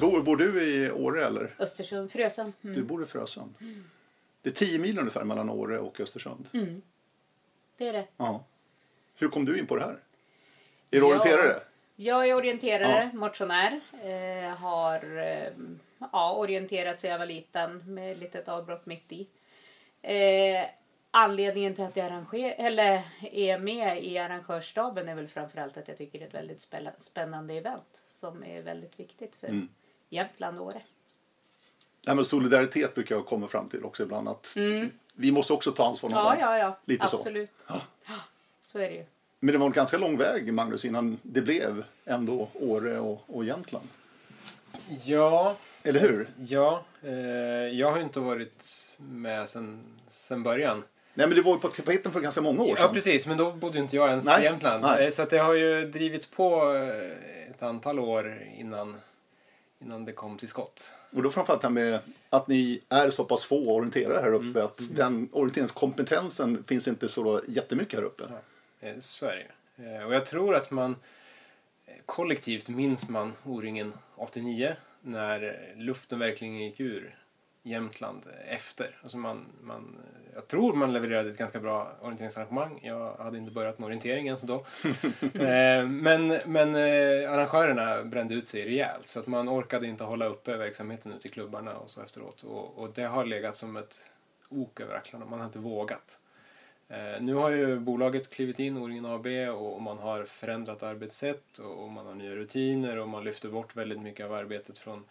Bor, bor du i Åre eller? Östersund, Frösön. Mm. Du bor i Frösön. Det är 10 mil ungefär mellan Åre och Östersund. Mm. Det är det. Ja. Hur kom du in på det här? Är du Ja. orienterare? Jag är orienterare, motionär. Eh, har eh, ja, orienterat sedan jag var liten med ett litet avbrott mitt i. Eh, anledningen till att jag arranger, eller är med i arrangörsstaben är väl framförallt att jag tycker det är ett väldigt spänna- spännande event som är väldigt viktigt för Mm. Jämtland och Åre. Här med solidaritet brukar jag komma fram till också ibland. Att Vi måste också ta ansvar någon Ja, gång. ja, ja. Lite så. Absolut. Ja. Så är det ju. Men det var en ganska lång väg, Magnus, innan det blev ändå Åre och, och Jämtland. Ja, Eller hur? ja. Eh, jag har ju inte varit med sen, sen början. Nej, men det var ju på tapeten för ganska många år sedan. Ja, precis. Men då bodde inte jag ens Nej, i Jämtland. nej. Eh, Så att det har ju drivits på eh, ett antal år innan, innan det kom till skott. Och då framförallt det här med att ni är så pass få orienterare här uppe Mm. att den orienteringskompetensen finns inte så jättemycket här uppe. Eh, Så är det. Eh, Och jag tror att man eh, kollektivt minns man O-ringen 89 när luften verkligen gick ur Jämtland efter. Alltså man, man, jag tror man levererade ett ganska bra orienteringsarrangemang. Jag hade inte börjat med orientering ens då. Eh, men men eh, arrangörerna brände ut sig rejält så att man orkade inte hålla uppe verksamheten ute i klubbarna och så efteråt. Och, och det har legat som ett ok över axlarna. Man har inte vågat. Eh, nu har ju bolaget klivit in, O-ringen AB, och, man har förändrat arbetssätt och, man har nya rutiner och man lyfter bort väldigt mycket av arbetet från,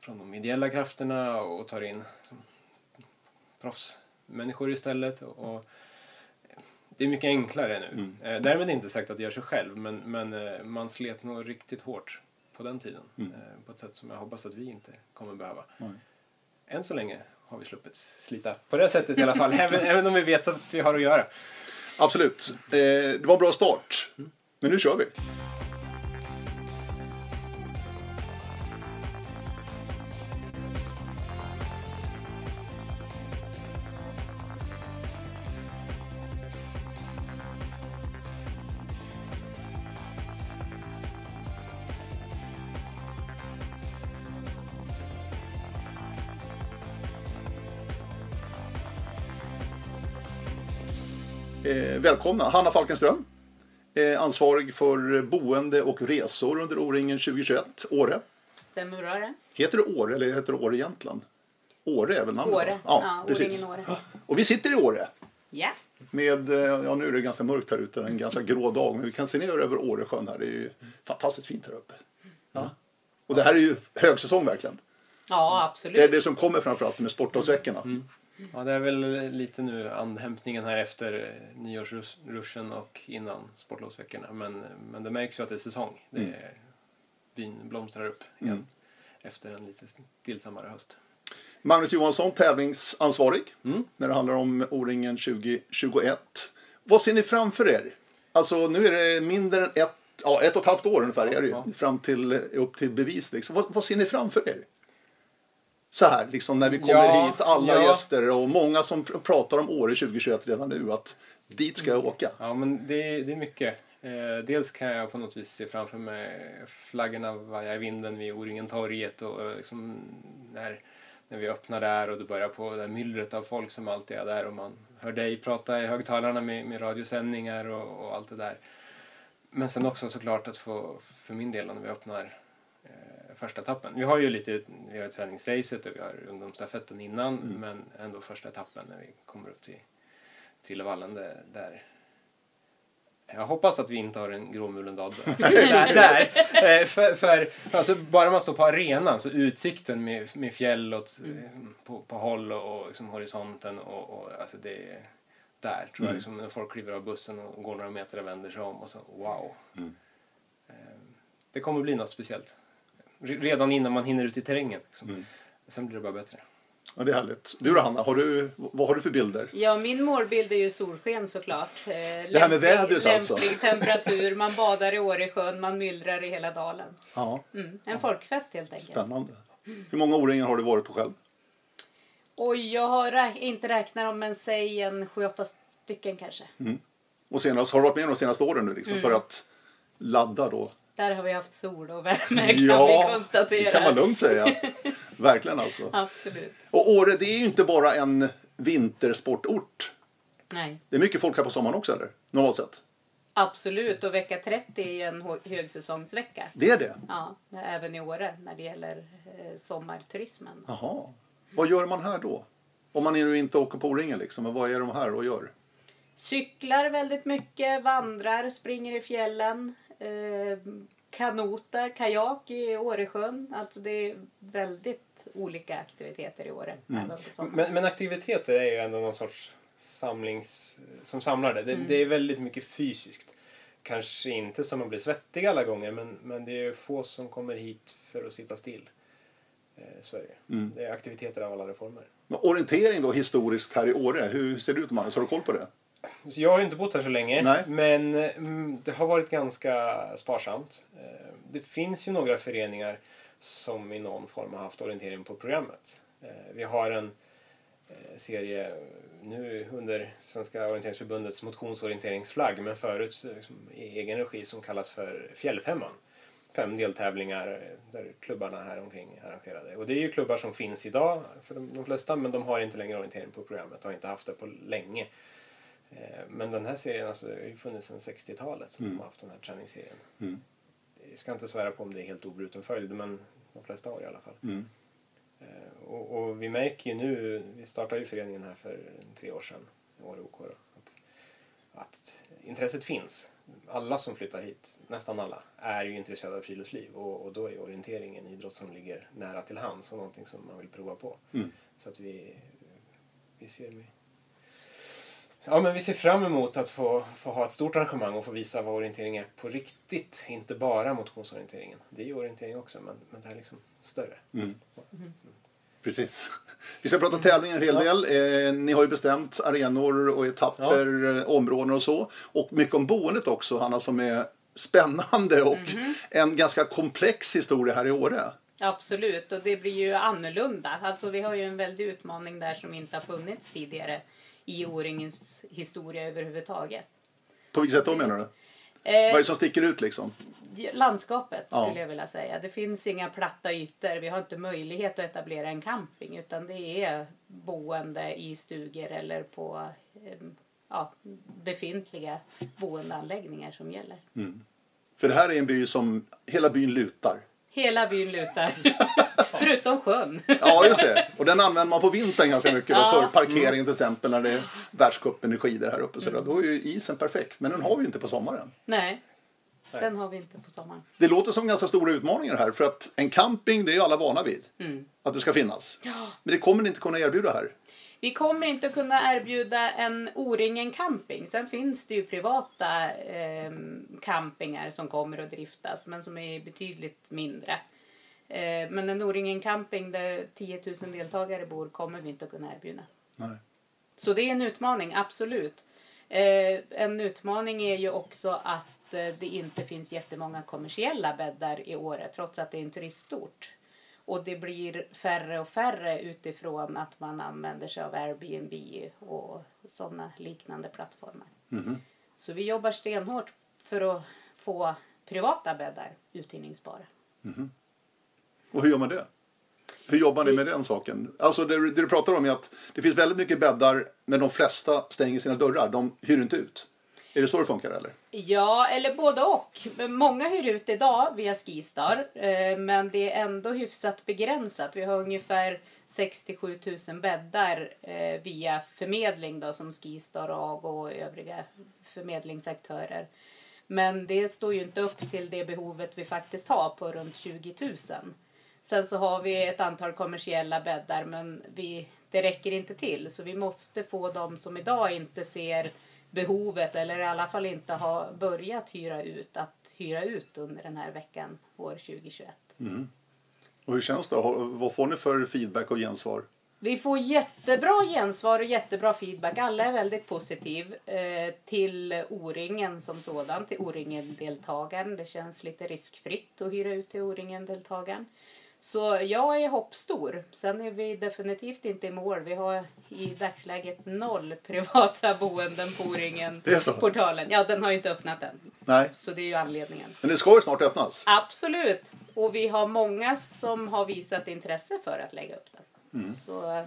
från de ideella krafterna och tar in proffsmänniskor istället. Och, det är mycket enklare nu. Eh, därmed inte sagt att det gör sig själv, men, men eh, man slet nog riktigt hårt på den tiden. Eh, på ett sätt som jag hoppas att vi inte kommer behöva. Nej. Än så länge har vi sluppit slita på det sättet i alla fall, även, även om vi vet att vi har att göra. Absolut. Eh, det var en bra start. Men nu kör vi. Välkomna Hanna Falkenström. Eh, ansvarig för boende och resor under O-ringen 2021, Åre. Stämmer bra det? Heter det Åre eller heter det Åre Jämtland? Åre är väl namnet? Åre. va? Ja, precis. O-ringen Åre. Och vi sitter i Åre. Ja. Med, eh, ja nu är det ganska mörkt här ute, en ganska grå dag, men vi kan se ner över Åresjön här. Det är ju fantastiskt fint här uppe. Ja. Och det här är ju högsäsong verkligen. Ja, Det är absolut. det som kommer framförallt med sportlovsveckorna. Mm. Ja, det är väl lite nu andhämtningen här efter nyårsruschen och innan sportlovsveckorna. Men, men det märks ju att det är säsong. Det Mm. är, byn blomstrar upp igen efter en lite stillsammare höst. Magnus Johansson, tävlingsansvarig Mm. när det handlar om O-ringen 2021. Vad ser ni framför er? Alltså nu är det mindre än ett, ja, ett och ett halvt år ungefär är det ju, Ja. fram till, upp till bevis. Liksom. Vad, vad ser ni framför er? Så här, liksom när vi kommer Ja, hit, alla ja. gäster och många som pr- pratar om Åre 2021 redan nu, att dit ska jag åka. Ja, men det, är- det är mycket. Eh, dels kan jag på något vis se framför mig flaggorna vaja i vinden vid O-ringen-torget och och liksom när, när vi öppnar där och du börjar på det här myllret av folk som alltid är där och man hör dig prata i högtalarna med, med radiosändningar och, och allt det där. Men sen också såklart att få, för min del, när vi öppnar första etappen. Vi har ju lite, vi har träningsracet och vi har ungdomsstafetten innan, men ändå första etappen när vi kommer upp till Trillevallen där, där jag hoppas att vi inte har en gråmulen Dahlberg. där, där. Eh, För, för alltså, bara man står på arenan så utsikten med, med fjäll åt, eh, på, på håll och, och liksom horisonten och, och alltså det är där tror jag liksom när folk kliver av bussen och går några meter och vänder sig om och så wow. Eh, Det kommer bli något speciellt. Re- Redan innan man hinner ut i terrängen. Liksom. Sen blir det bara bättre. Ja, det är härligt. Du då Hanna, har du, vad har du för bilder? Ja, min målbild är ju solsken såklart. Eh, Det här med vädret alltså. Lämplig temperatur, man badar i Åresjön, man myllrar i hela dalen. Ja, Mm, en folkfest helt enkelt. spännande. Hur många O-ringar har du varit på själv? Oj, jag har rä- inte räknat dem, men säg en sju, åtta stycken kanske. Och senast, har du varit med de senaste åren nu liksom, Mm. för att ladda då Där har vi haft sol och värme kan Ja, vi det konstatera. kan man lugnt säga. Verkligen alltså. Absolut. Och Åre, det är ju inte bara en vintersportort. Nej, Det är mycket folk här på sommaren också, eller? Normalt sett. absolut. Och vecka 30 är ju en hö- högsäsongsvecka. Det är det? Ja, även i Åre när det gäller eh, sommarturismen. Jaha. Vad gör man här då? Om man nu inte åker på O-ringen liksom, vad är de här och gör? Cyklar väldigt mycket, vandrar, springer i fjällen, eh, kanotar, kajak i Åresjön. Alltså det är väldigt olika aktiviteter i Åre. Sommaren. Men, men aktiviteter är ju ändå någon sorts samlings... som samlar det. Det, det är väldigt mycket fysiskt. Kanske inte som man blir svettig alla gånger men, men det är ju få som kommer hit för att sitta still. Eh, Så är det ju. Det är aktiviteter av alla reformer. Men orientering då historiskt här i Åre, hur ser det ut Magnus? Har du koll på det? Så jag har ju inte bott här så länge, Nej. men mm, det har varit ganska sparsamt. Eh, Det finns ju några föreningar som i någon form har haft orientering på programmet. Eh, Vi har en eh, serie nu under Svenska orienteringsförbundets motionsorienteringsflagg men förut liksom, i egen regi som kallas för Fjällfemman. Fem deltävlingar där klubbarna här omkring arrangerade. Och det är ju klubbar som finns idag för de, de flesta men de har inte längre orientering på programmet, har inte haft det på länge. Eh, Men den här serien alltså, har ju funnits sedan 60-talet. som De har haft den här träningsserien. Mm. Jag ska inte svära på om det är helt obruten följd men de flesta har i alla fall. Mm. Eh, Och, och vi märker ju nu, vi startade ju föreningen här för tre år sedan, Åre OK, att, att intresset finns. Alla som flyttar hit, nästan alla, är ju intresserade av friluftsliv och, och då är orientering en idrott som ligger nära till hands och någonting som man vill prova på. Mm. Så att vi, vi ser med Ja, men vi ser fram emot att få, få ha ett stort arrangemang och få visa vad orientering är på riktigt. Inte bara motionsorienteringen. Det är ju orientering också, men, men det här är liksom större. Mm. Precis. Vi ska prata tävlingar en hel del. Eh, ni har ju bestämt arenor och etapper, eh, områden och så. Och mycket om boendet också, Hanna, som är spännande och en ganska komplex historia här i Åre. Absolut, och det blir ju annorlunda. Alltså vi har ju en väldig utmaning där som inte har funnits tidigare i O-ringens historia överhuvudtaget. På vilket sätt då menar du? Eh, Vad är det som sticker ut liksom? landskapet Ja. skulle jag vilja säga. Det finns inga platta ytor. Vi har inte möjlighet att etablera en camping utan det är boende i stugor eller på eh, ja, befintliga boendeanläggningar som gäller. För det här är en by som hela byn lutar. Hela byn lutar. Förutom sjön. Ja, just det. Och den använder man på vintern ganska mycket då, Ja. för parkering till exempel när det är världscupen i skidor här uppe. Så där. Då är ju isen perfekt. Men den har vi ju inte på sommaren. Nej, den har vi inte på sommaren. Det låter som ganska stora utmaningar här för att en camping det är ju alla vana vid. Att det ska finnas. Men det kommer ni inte kunna erbjuda här. Vi kommer inte att kunna erbjuda en O-ringen camping. Sen finns det ju privata eh, campingar som kommer att driftas men som är betydligt mindre. Eh, men en O-ringen camping där 10 000 deltagare bor kommer vi inte att kunna erbjuda. Nej. Så det är en utmaning, absolut. Eh, en utmaning är ju också att eh, det inte finns jättemånga kommersiella bäddar i Åre trots att det är en turistort. Och det blir färre och färre utifrån att man använder sig av Airbnb och sådana liknande plattformar. Så vi jobbar stenhårt för att få privata bäddar uthyrningsbara. Och hur gör man det? Hur jobbar ni med den saken? Alltså det, det du pratar om är att det finns väldigt mycket bäddar men de flesta stänger sina dörrar. De hyr inte ut. Är det så det funkar eller? Ja, eller både och. Många hyr ut idag via Skistar, eh, men det är ändå hyfsat begränsat. Vi har ungefär 67 000 bäddar eh, via förmedling då, som Skistar, AG och övriga förmedlingsaktörer. Men det står ju inte upp till det behovet vi faktiskt har på runt 20 000. Sen så har vi ett antal kommersiella bäddar men vi, det räcker inte till. Så vi måste få de som idag inte ser behovet eller i alla fall inte har börjat hyra ut att hyra ut under den här veckan år 2021. Och hur känns det? Vad får ni för feedback och gensvar? Vi får jättebra gensvar och jättebra feedback. Alla är väldigt positiv eh, till O-ringen som sådan, till O-ringen-deltagaren. Det känns lite riskfritt att hyra ut till O-ringen-deltagaren. Så jag är hoppstor. Sen är vi definitivt inte i mål. Vi har i dagsläget noll privata boenden på så? O-ringen-portalen. Ja, den har ju inte öppnat än. Nej. Så det är ju anledningen. Men det ska ju snart öppnas. Absolut. Och vi har många som har visat intresse för att lägga upp den. Mm. Så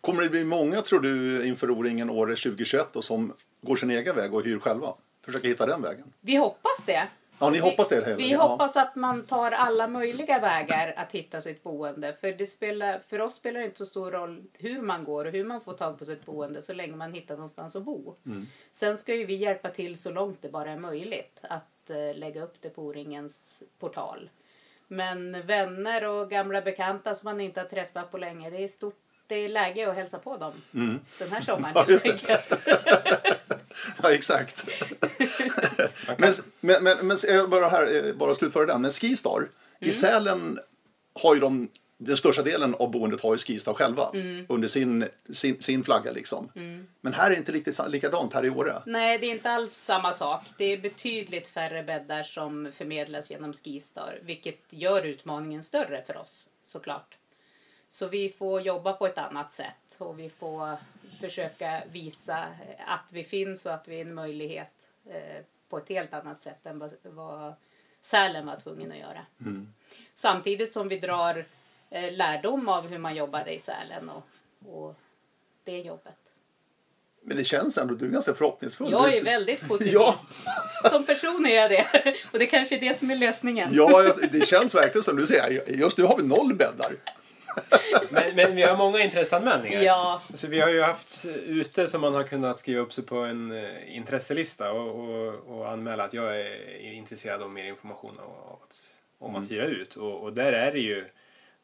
Kommer det bli många, tror du, inför O-ringen året 2021 och som går sin egen väg och hyr själva? Försöker hitta den vägen. vi hoppas det. Ja, ni Vi- hoppas det hela Vi ja. hoppas att man tar alla möjliga vägar att hitta sitt boende. För, det spelar, för oss spelar det inte så stor roll hur man går och hur man får tag på sitt boende så länge man hittar någonstans att bo. Mm. Sen ska ju vi hjälpa till så långt det bara är möjligt att eh, lägga upp det på O-ringens portal. Men vänner och gamla bekanta som man inte har träffat på länge, det är stort det är läge att hälsa på dem den här sommaren Mm. Ja, helt enkelt. Ja, exakt. men, men, men, men jag bara, här, eh, bara slutföra den. Men Skistar, Mm. i Sälen har ju de, den största delen av boendet har ju Skistar själva Mm. under sin, sin, sin flagga liksom. Men här är det inte riktigt likadant här i Åre. Nej, det är inte alls samma sak. Det är betydligt färre bäddar som förmedlas genom Skistar, vilket gör utmaningen större för oss såklart. Så vi får jobba på ett annat sätt och vi får försöka visa att vi finns och att vi är en möjlighet eh, på ett helt annat sätt än vad, Sälen var tvungen att göra. Samtidigt som vi drar eh, lärdom av hur man jobbade i Sälen och, och det jobbet. Men det känns ändå, du är ganska förhoppningsfull. Jag är väldigt positiv. Ja, Som person är jag det. Och det kanske är det som är lösningen. ja, det känns verkligen som du säger. Just nu har vi noll bäddar. Men, men vi har många intresseanmälningar. Ja. Så vi har ju haft ute som man har kunnat skriva upp sig på en eh, intresselista och, och, och anmäla att jag är intresserad av mer information och, att, om Mm. att hyra ut. Och, och där är det ju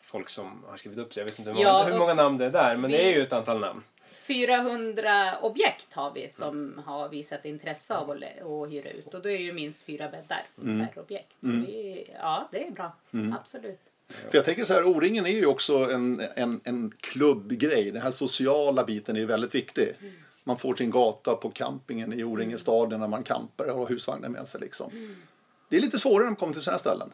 folk som har skrivit upp sig. Jag vet inte hur många, Ja, hur många namn det är där, men Vi- det är ju ett antal namn. 400 objekt har vi som har visat intresse av att, att hyra ut. Och då är det ju minst fyra bäddar Mm. per objekt. Så vi, ja, det är bra. Absolut. För jag tänker så här, O-ringen är ju också en, en, en klubbgrej. Den här sociala biten är ju väldigt viktig. Mm. Man får sin gata på campingen i O-ringen-staden när man campar och har husvagnen med sig. Liksom. Det är lite svårare när man kommer till sådana ställen.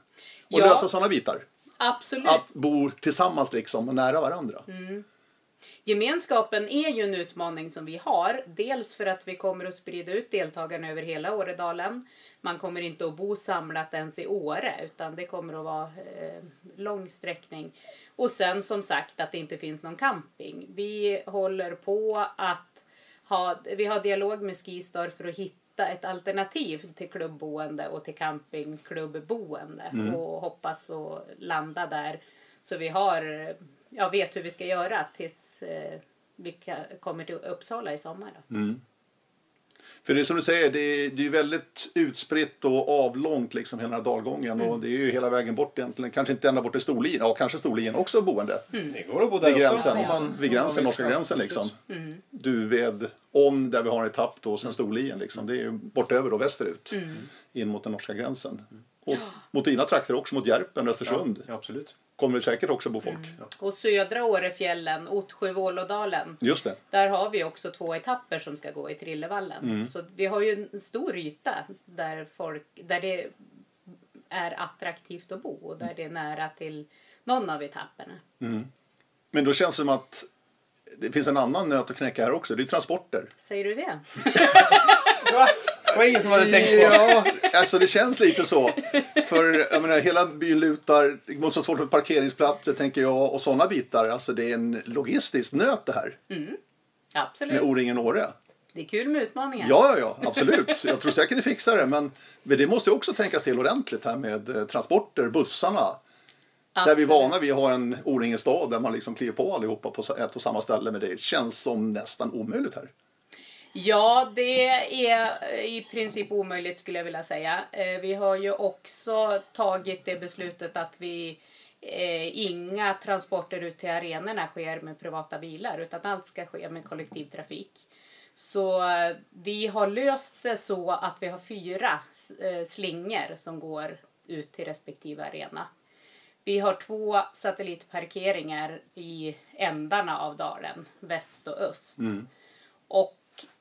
Och Mm. Ja. lösa sådana bitar. Absolut. Att bo tillsammans liksom och nära varandra. Mm. Gemenskapen är ju en utmaning som vi har. Dels för att vi kommer att sprida ut deltagarna över hela Åredalen. Man kommer inte att bo samlat ens i Åre utan det kommer att vara eh, lång sträckning. Och sen som sagt att det inte finns någon camping. Vi håller på att ha, vi har dialog med Skistar för att hitta ett alternativ till klubbboende och till campingklubbboende och hoppas att landa där så vi har, jag vet hur vi ska göra tills eh, vi kommer till Uppsala i sommar. Då. För det är som du säger, det är, det är väldigt utspritt och avlångt liksom hela den här dalgången. Mm. Och det är ju hela vägen bort egentligen. Kanske inte ända bort till Storlien. Ja, kanske Storlien också boende. Mm. Det går att bo där Vid också. gränsen, om man- vid om man gränsen, norska Ja, gränsen liksom. Duved, om där vi har en etapp då, och sen Storlien liksom. Det är ju bortöver och västerut. In mot den norska gränsen. Och mot dina trakter också, mot Järpen, Östersund. Ja, absolut. Kommer det säkert också bo folk. Och södra Årefjällen, Ottsjö-Vålådalen. Just det. Där har vi också två etapper som ska gå i Trillevallen. Så vi har ju en stor yta där, folk, där det är attraktivt att bo och där det är nära till någon av etapperna. Men då känns det som att det finns en annan nöt att knäcka här också. Det är transporter. Säger du det? Det var ingen som hade tänkt på. Ja, alltså det känns lite så. För jag menar, hela byn lutar, det måste vara svårt med parkeringsplatser tänker jag och sådana bitar. Alltså det är en logistisk nöt det här med Absolut. O-ringen Åre. Det är kul med utmaningar. Ja, ja, ja, absolut. Jag tror säkert ni fixar det. Men men det måste ju också tänkas till ordentligt här med eh, transporter, bussarna. Där vi är Absolut. vana vid att ha en O-ringen stad där man liksom kliver på allihopa på ett och samma ställe. Men det känns som nästan omöjligt här. Ja, det är i princip omöjligt skulle jag vilja säga. Eh, Vi har ju också tagit det beslutet att vi eh, inga transporter ut till arenorna sker med privata bilar utan allt ska ske med kollektivtrafik. Så eh, vi har löst det så att vi har fyra eh, slingor som går ut till respektive arena. Vi har två satellitparkeringar i ändarna av dalen, väst och öst. Och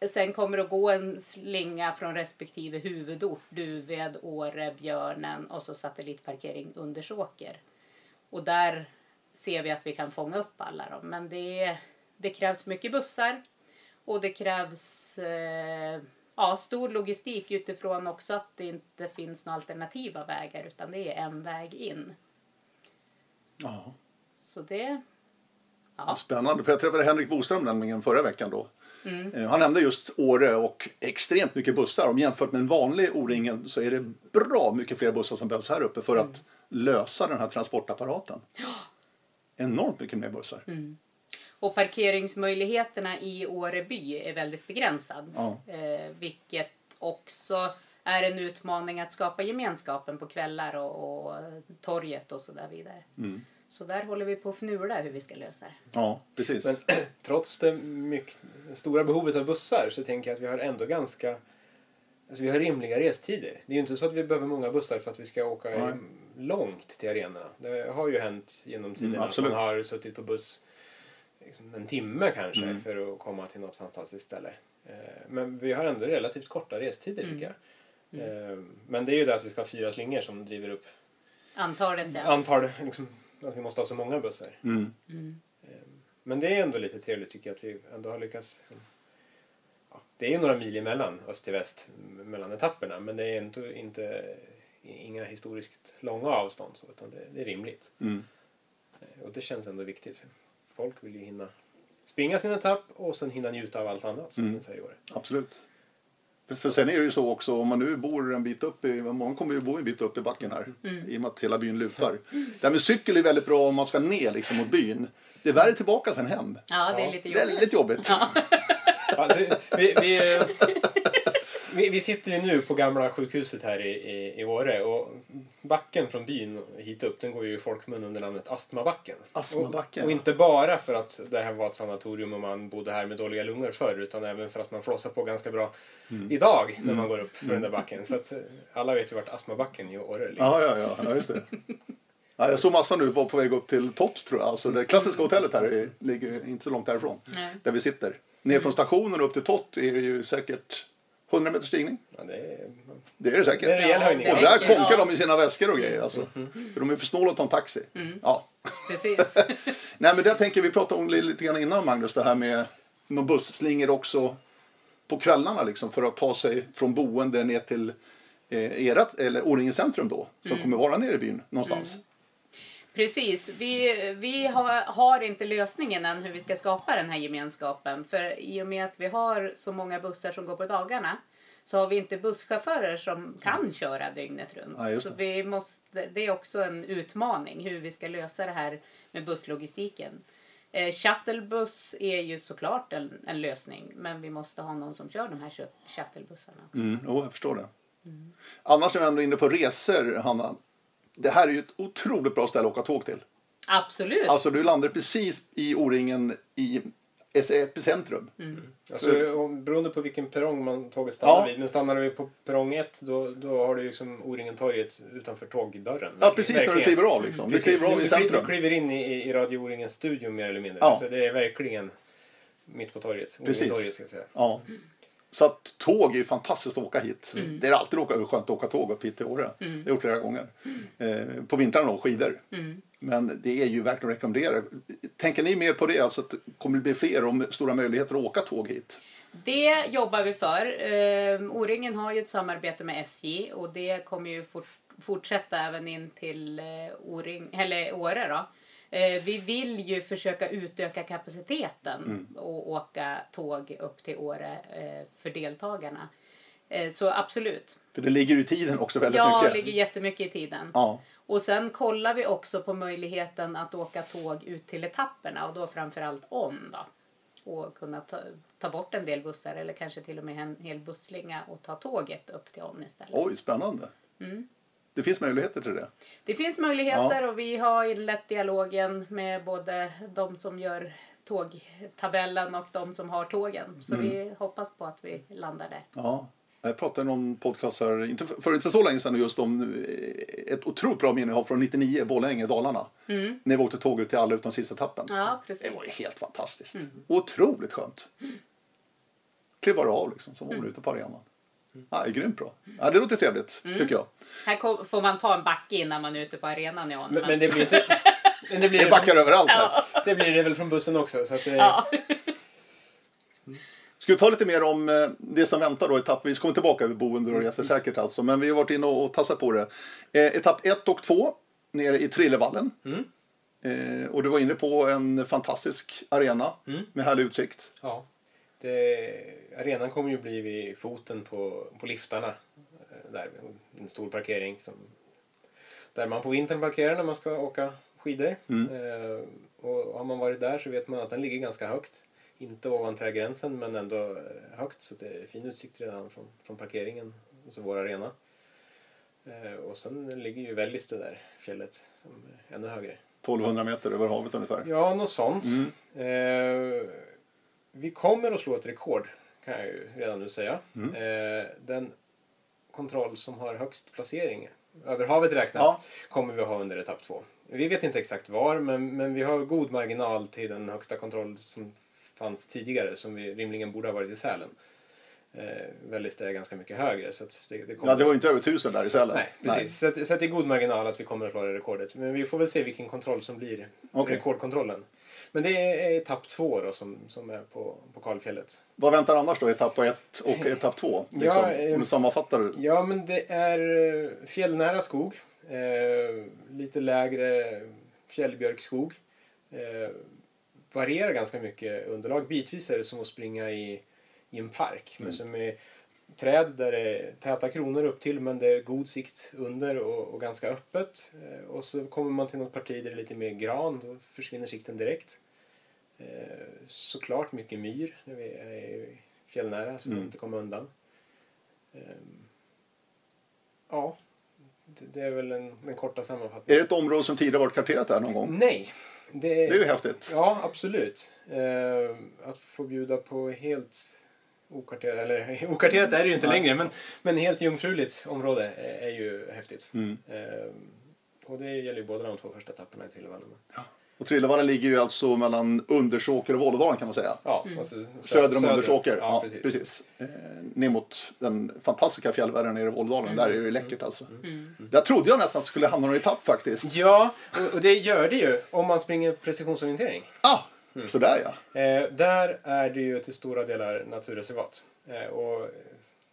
sen kommer det att gå en slinga från respektive huvudort, Duved, Åre, Björnen och så satellitparkering Undersåker. Och där ser vi att vi kan fånga upp alla dem. Men det, det krävs mycket bussar och det krävs eh, ja, stor logistik utifrån också att det inte finns några alternativa vägar utan det är en väg in. Ja. Så det... Ja. Spännande, för jag träffade Henrik Boström nämligen förra veckan då. Mm. Han nämnde just Åre och extremt mycket bussar. Om jämfört med en vanlig O-ringen så är det bra mycket fler bussar som behövs här uppe för mm. att lösa den här transportapparaten. Enormt mycket mer bussar. Mm. Och parkeringsmöjligheterna i Åreby är väldigt begränsad. Ja. Eh, vilket också är en utmaning att skapa gemenskapen på kvällar och, och torget och så där vidare. Mm. Så där håller vi på att fnula hur vi ska lösa det. Ja, precis. Men trots det mycket, stora behovet av bussar så tänker jag att vi har ändå ganska Alltså vi har rimliga restider. Det är ju inte så att vi behöver många bussar för att vi ska åka Nej. långt till arenorna. Det har ju hänt genom tiden mm, att man har suttit på buss liksom en timme kanske mm. för att komma till något fantastiskt ställe. Eh, men vi har ändå relativt korta restider mm. tycker jag. Mm. Eh, men det är ju det att vi ska ha fyra slingor som driver upp antalet. Ja. Antal, liksom, att vi måste ha så många bussar. Mm. Mm. Ehm, men det är ändå lite trevligt tycker jag att vi ändå har lyckats. Ja, det är ju några mil emellan öst till väst mellan etapperna men det är inte, inte inga historiskt långa avstånd så, utan det, det är rimligt. Mm. Ehm, och det känns ändå viktigt. Folk vill ju hinna springa sin etapp och sen hinna njuta av allt annat som mm. finns här i år. Absolut. För sen är det ju så också, om man nu bor en bit upp i, många kommer ju bo en bit upp i backen här, mm. i och med att hela byn lutar. Det här med cykel är väldigt bra om man ska ner liksom mot byn. Det är värre tillbaka sen hem. Ja, det är lite jobbigt. Väldigt jobbigt. Ja. alltså, vi, vi, vi, vi, sitter ju nu på gamla sjukhuset här i, i, i Åre och backen från byn hit upp den går ju i folkmun under namnet Astmabacken. Astmabacken. Och, och, inte bara för att det här var ett sanatorium och man bodde här med dåliga lungor förr utan även för att man flåsar på ganska bra mm. idag när man mm. går upp för den där backen. Så att eh, alla vet ju vart Astmabacken i Åre ligger. Ja, ja, ja, ja just det. Ja, jag såg massa nu var på väg upp till Tott tror jag. Alltså det klassiska hotellet här är, ligger inte så långt därifrån. Nej. Där vi sitter. Ner från stationen upp till Tott är det ju säkert 100 meters stigning. Ja, det, är, det är det säkert. Det är en rejäl höjning. Och där konkar ja. de i sina väskor och grejer. Alltså. Mm. För de är för snåla att ta en taxi. Mm. Ja. Precis. Nej men det tänker vi pratade om lite grann innan Magnus. Det här med någon busslingor också på kvällarna liksom för att ta sig från boende ner till eh, erat, eller Årjängens centrum då. Som mm. kommer vara nere i byn någonstans. Precis. Vi, vi har, har, inte lösningen än hur vi ska skapa den här gemenskapen. För i och med att vi har så många bussar som går på dagarna så har vi inte busschaufförer som kan mm. köra dygnet runt. Ja, så vi måste, det är också en utmaning hur vi ska lösa det här med busslogistiken. Eh, shuttlebuss är ju såklart en, en, lösning men vi måste ha någon som kör de här shuttlebussarna också. Mm, oh, jag förstår det. Mm. Annars är vi ändå inne på resor, Hanna det här är ju ett otroligt bra ställe att åka tåg till. Absolut. Alltså du landar precis i O-ringen i epicentrum. Mm. Alltså, beroende på vilken perrong man tåget stannar ja. vid. Men stannar vi på perrong 1 då, då har du liksom O-ringen-torget utanför tågdörren. Ja precis verkligen. när du kliver av liksom. Du kliver av i centrum. Du kliver in i, i Radio O-ringens studio mer eller mindre. Ja. Alltså, det är verkligen mitt på torget. Precis. Torget, ska jag säga. Ja. Så att tåg är ju fantastiskt att åka hit. Mm. Det är alltid åka, skönt att åka tåg upp hit till Åre. Mm. Det har jag gjort flera gånger. Mm. Eh, på vintern då, skidor. Mm. Men det är ju verkligen att rekommendera. Tänker ni mer på det? Alltså att det kommer bli fler och stora möjligheter att åka tåg hit? Det jobbar vi för. Eh, O-ringen har ju ett samarbete med SJ och det kommer ju fort, fortsätta även in till eh, O-ring, eller Åre. Då. Eh, vi vill ju försöka utöka kapaciteten mm. och åka tåg upp till Åre eh, för deltagarna. Eh, så absolut. För det ligger i tiden också väldigt ja, mycket. Ja, det ligger jättemycket i tiden. Ja. Och sen kollar vi också på möjligheten att åka tåg ut till etapperna och då framförallt om då. Och kunna ta, ta bort en del bussar eller kanske till och med en hel busslinga och ta tåget upp till On istället. Oj, spännande. Mm. Det finns möjligheter till det? Det finns möjligheter ja. och vi har inlett dialogen med både de som gör tågtabellen och de som har tågen. Så mm. vi hoppas på att vi landar där. Ja. Jag pratade i någon podcast här, inte för inte så länge sedan, just om eh, ett otroligt bra minne jag har från 99, Borlänge, Dalarna. Mm. När vi åkte tåg ut till alla utan sista etappen. Ja, precis. Det var ju helt fantastiskt. Mm. Otroligt skönt. Mm. Kliva av liksom, som var mm. ute på arenan. Ja, det är grymt bra. Ja, det låter trevligt, mm. tycker jag. Här får man ta en backe innan man är ute på arenan. Ja, men, men det blir inte... Men det, blir det backar överallt här. Det blir det väl från bussen också. Så att det... ja. Ska vi ta lite mer om eh, det som väntar då etappvis? kommer tillbaka över boende och resor säkert alltså. Men vi har varit inne och tassat på det. Eh, etapp 1 och 2 nere i Trillevallen. Mm. Eh, och du var inne på en fantastisk arena Mm. med härlig utsikt. Ja. Det, arenan kommer ju bli vid foten på, på liftarna. eh, Där, en stor parkering som, där man på vintern parkerar när man ska åka skidor. Mm. Eh, och har man varit där så vet man att den ligger ganska högt. Inte ovan trädgränsen men ändå eh, högt så det är fin utsikt redan från, från parkeringen, alltså vår arena. Eh, och sen ligger ju Vällis det där fjället som är ännu högre. 1200 meter över havet ungefär. Ja, något sånt. Mm. Eh, vi kommer att slå ett rekord, kan jag ju redan nu säga. Mm. Eh, den kontroll som har högst placering, över havet räknat, Ja. kommer vi att ha under etapp två. Vi vet inte exakt var, men, men vi har god marginal till den högsta kontroll som fanns tidigare, som vi rimligen borde ha varit i Sälen. Eh, Väldigt är ganska mycket högre. Så det, det kommer... Ja, det var ju inte över 1000 där i Sälen. Nej, precis. Så, att, så att det är god marginal att vi kommer att slå det rekordet. Men vi får väl se vilken kontroll som blir Okej. rekordkontrollen. Men det är etapp två då som, som är på, på kalfjället. Vad väntar annars då? Etapp 1 och etapp 2? Liksom, Ja, eh, om du sammanfattar. Ja, men det är eh, fjällnära skog. Eh, lite lägre fjällbjörkskog. Eh, varierar ganska mycket underlag. Bitvis är det som att springa i, i en park. Men som är träd där det är täta kronor upp till men det är god sikt under och, och ganska öppet. Eh, och så kommer man till något parti där det är lite mer gran. Då försvinner sikten direkt. Eh, såklart mycket myr när vi är fjällnära så Mm. inte kommer undan. Ehm, ja, det, är väl en, den korta Är sammanfattningen. det ett område som tidigare varit karterat där någon gång? Nej! Det, Det är ju häftigt. Ja, absolut. Eh, att få bjuda på helt okarterat, eller okarterat är det ju inte Nej. längre, men, men helt jungfruligt område är, är ju häftigt. Mm. Eh, och det gäller ju båda de två första etapperna i Trillevallen. Och Trillevallen ligger ju alltså mellan Undersåker och Vålådalen kan man säga. Ja, och så sö- Söder om Undersåker. Ja, precis. precis. Eh, ner mot den fantastiska fjällvärlden nere i Vålådalen. Där är det läckert alltså. Mm. Där trodde jag nästan att det skulle hamna någon etapp faktiskt. Ja, och, och det gör det ju om man springer precisionsorientering. Ah! Mm. Sådär ja. Eh, där är det ju till stora delar naturreservat. Eh, och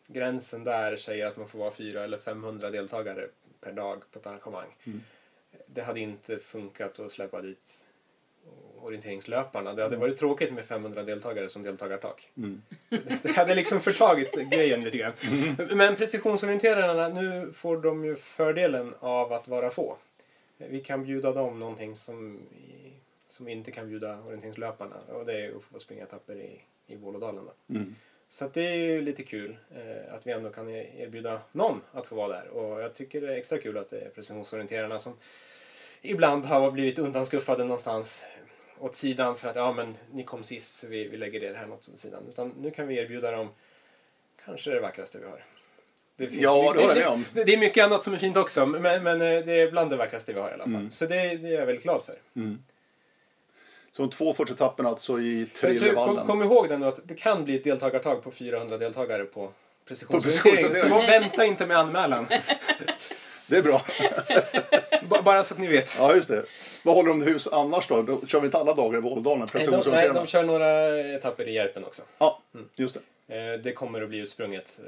gränsen där säger att man får vara 400 eller 500 deltagare per dag på ett arrangemang. Mm. Det hade inte funkat att släppa dit orienteringslöparna. Det hade varit tråkigt med 500 deltagare som deltagartak. Mm. Det hade liksom förtagit grejen lite grann. Men precisionsorienterarna, nu får de ju fördelen av att vara få. Vi kan bjuda dem någonting som, som vi inte kan bjuda orienteringslöparna. Och det är att få springa etapper i, i Vålådalen. Då. Mm. Så det är ju lite kul eh, att vi ändå kan erbjuda någon att få vara där. Och jag tycker det är extra kul att det är precisionsorienterarna som ibland har blivit undanskuffade någonstans åt sidan för att ja men ni kom sist så vi, vi lägger er här något åt sidan. Utan nu kan vi erbjuda dem kanske det vackraste vi har. Det finns Ja, mycket- det håller jag med om. Det, det är mycket annat som är fint också men, men eh, det är bland det vackraste vi har i alla fall. Mm. Så det, det är jag väldigt glad för. Så de två första etapperna alltså i Så, kom, Trillevallen. kom ihåg det nu att det kan bli ett deltagartag på 400 deltagare på precisionsorientering. Så vänta inte med anmälan. Det är bra. Bara så att ni vet. Ja, just det. Vad håller de hus annars då? Då kör vi inte alla dagar i Vålådalen? Nej, de, nej, de kör några etapper i Järpen också. Ja, just det. Eh, Det kommer att bli utsprunget.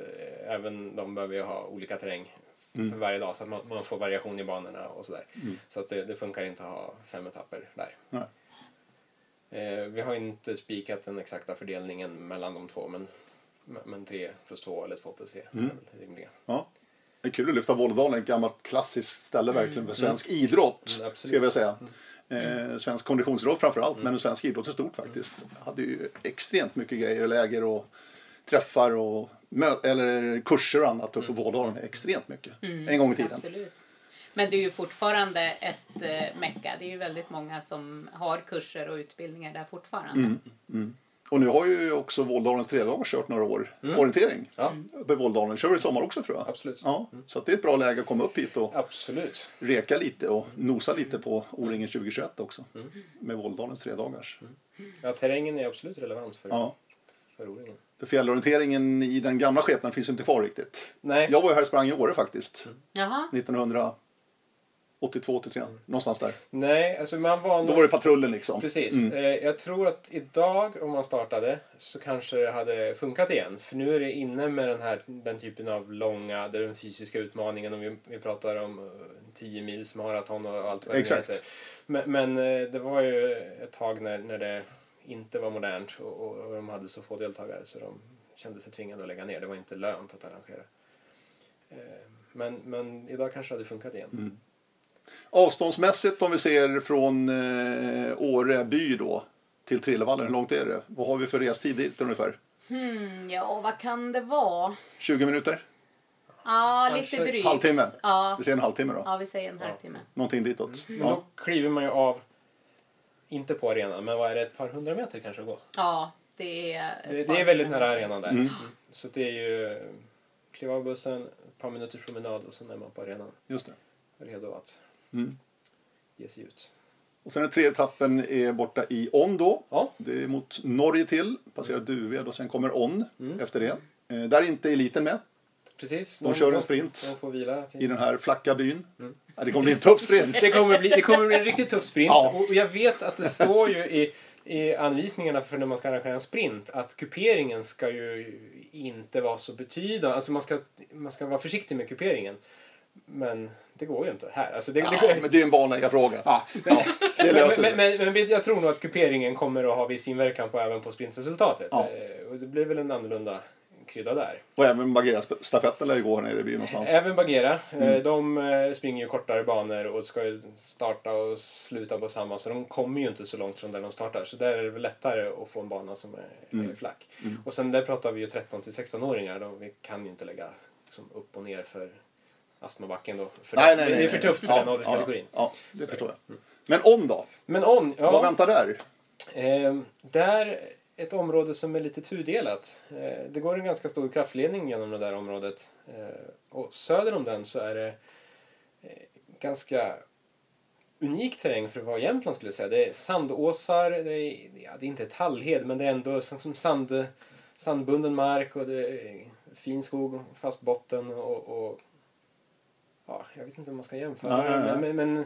Eh, Även de behöver ju ha olika terräng Mm. för varje dag så att man, man får variation i banorna och sådär. Så att det, det funkar inte att ha fem etapper där. Nej. Eh, Vi har inte spikat den exakta fördelningen mellan de två men, men tre plus två eller två plus tre Mm. är rimliga. Ja. Det är kul att lyfta Vålådalen, ett gammalt klassiskt ställe verkligen för svensk idrott. Mm, ska jag säga. Eh, svensk konditionsidrott framför allt, men svensk idrott är stort faktiskt. hade ju extremt mycket grejer, läger och träffar och eller kurser och annat uppe på Vålådalen. Extremt mycket. En gång i tiden. Absolut. Men det är ju fortfarande ett eh, mecka. Det är ju väldigt många som har kurser och utbildningar där fortfarande. Mm, mm. Och nu har ju också Våldalens tredagar kört några år mm. orientering. Ja. Uppe i Våldalen. Kör i sommar också tror jag. Absolut. Ja, mm. Så det är ett bra läge att komma upp hit och Absolut. reka lite och nosa lite på O-ringen 2021 också. Mm. Med Våldalens tredagars. Mm. Ja, terrängen är absolut relevant för, ja. för O-ringen. För fjällorienteringen i den gamla skepnaden finns inte kvar riktigt. Nej. Jag var ju här och sprang i Åre faktiskt. 1900 82, 83, någonstans där. Nej, alltså man var... Då var det patrullen liksom. Precis. Mm. Eh, jag tror att idag om man startade så kanske det hade funkat igen. För nu är det inne med den här den typen av långa, det är den fysiska utmaningen och vi, vi pratar om eh, 10 mils maraton och allt vad Exakt. det heter. Men, men eh, det var ju ett tag när, när det inte var modernt och, och, de hade så få deltagare så de kände sig tvingade att lägga ner. Det var inte lönt att arrangera. Eh, Men, men idag kanske det hade funkat igen. Mm. Avståndsmässigt om vi ser från eh, Åre by då till Trillevallen, hur långt är det? Vad har vi för restid dit ungefär? Hmm, ja, vad kan det vara? 20 minuter? Ja, lite drygt. Halvtimme? Ja. Vi säger en halvtimme då? ja, vi säger en halvtimme. Någonting ditåt? Men Ja. då kliver man ju av, inte på arenan, men vad är det, ett par hundra meter kanske att gå? Ja, det är... Det, det är väldigt nära arenan där. Mm. Så det är ju kliva av bussen, ett par minuters promenad och sen är man på arenan. Just det. Redo att Mm. ge sig ut. Och sen den tredje etappen är borta i On då. Ja, Det är mot Norge till, passerar Duved och sen kommer On Mm. efter det. Eh, där är inte eliten med precis. De kör en sprint. De får vila. i den här flacka byn. Mm. Ja, det kommer bli en tuff sprint. Det kommer, bli, det kommer bli en riktigt tuff sprint. Ja. Och jag vet att det står ju i, i anvisningarna för när man ska arrangera en sprint att kuperingen ska ju inte vara så betydande. Alltså man ska, man ska vara försiktig med kuperingen. Men det går ju inte här. Alltså det, Ja, det, men det är en banläggarfråga. ja. Ja, det löser men, men, men, men jag tror nog att kuperingen kommer att ha viss inverkan på även på sprintresultatet. Ja. Eh, Och det blir väl en annorlunda krydda där. Och även Bagheera-stafetten lär ju gå här nere i byn någonstans. Även Bagheera. eh, Mm. De eh, springer ju kortare banor och ska ju starta och sluta på samma. Så de kommer ju inte så långt från där de startar. Så där är det väl lättare att få en bana som är, Mm. flack. Mm. Och sen där pratar vi ju 13 till 16-åringar. De, vi kan ju inte lägga liksom, upp och ner för astmabacken då. För Nej, nej, nej, det är för tufft för ja, den ålderskategorin. Ja, ja, det förstår jag. Men On då? Men On, ja. Vad väntar där? Eh, där ett område som är lite tudelat. Eh, det går en ganska stor kraftledning genom det där området. Eh, och söder om den så är det eh, ganska unik terräng för vara Jämtland skulle säga. Det är sandåsar, det är, ja, det är inte tallhed men det är ändå som, sand, sandbunden mark och det är fin skog fast botten och, och ja, jag vet inte om man ska jämföra Nej, nej, nej. men, men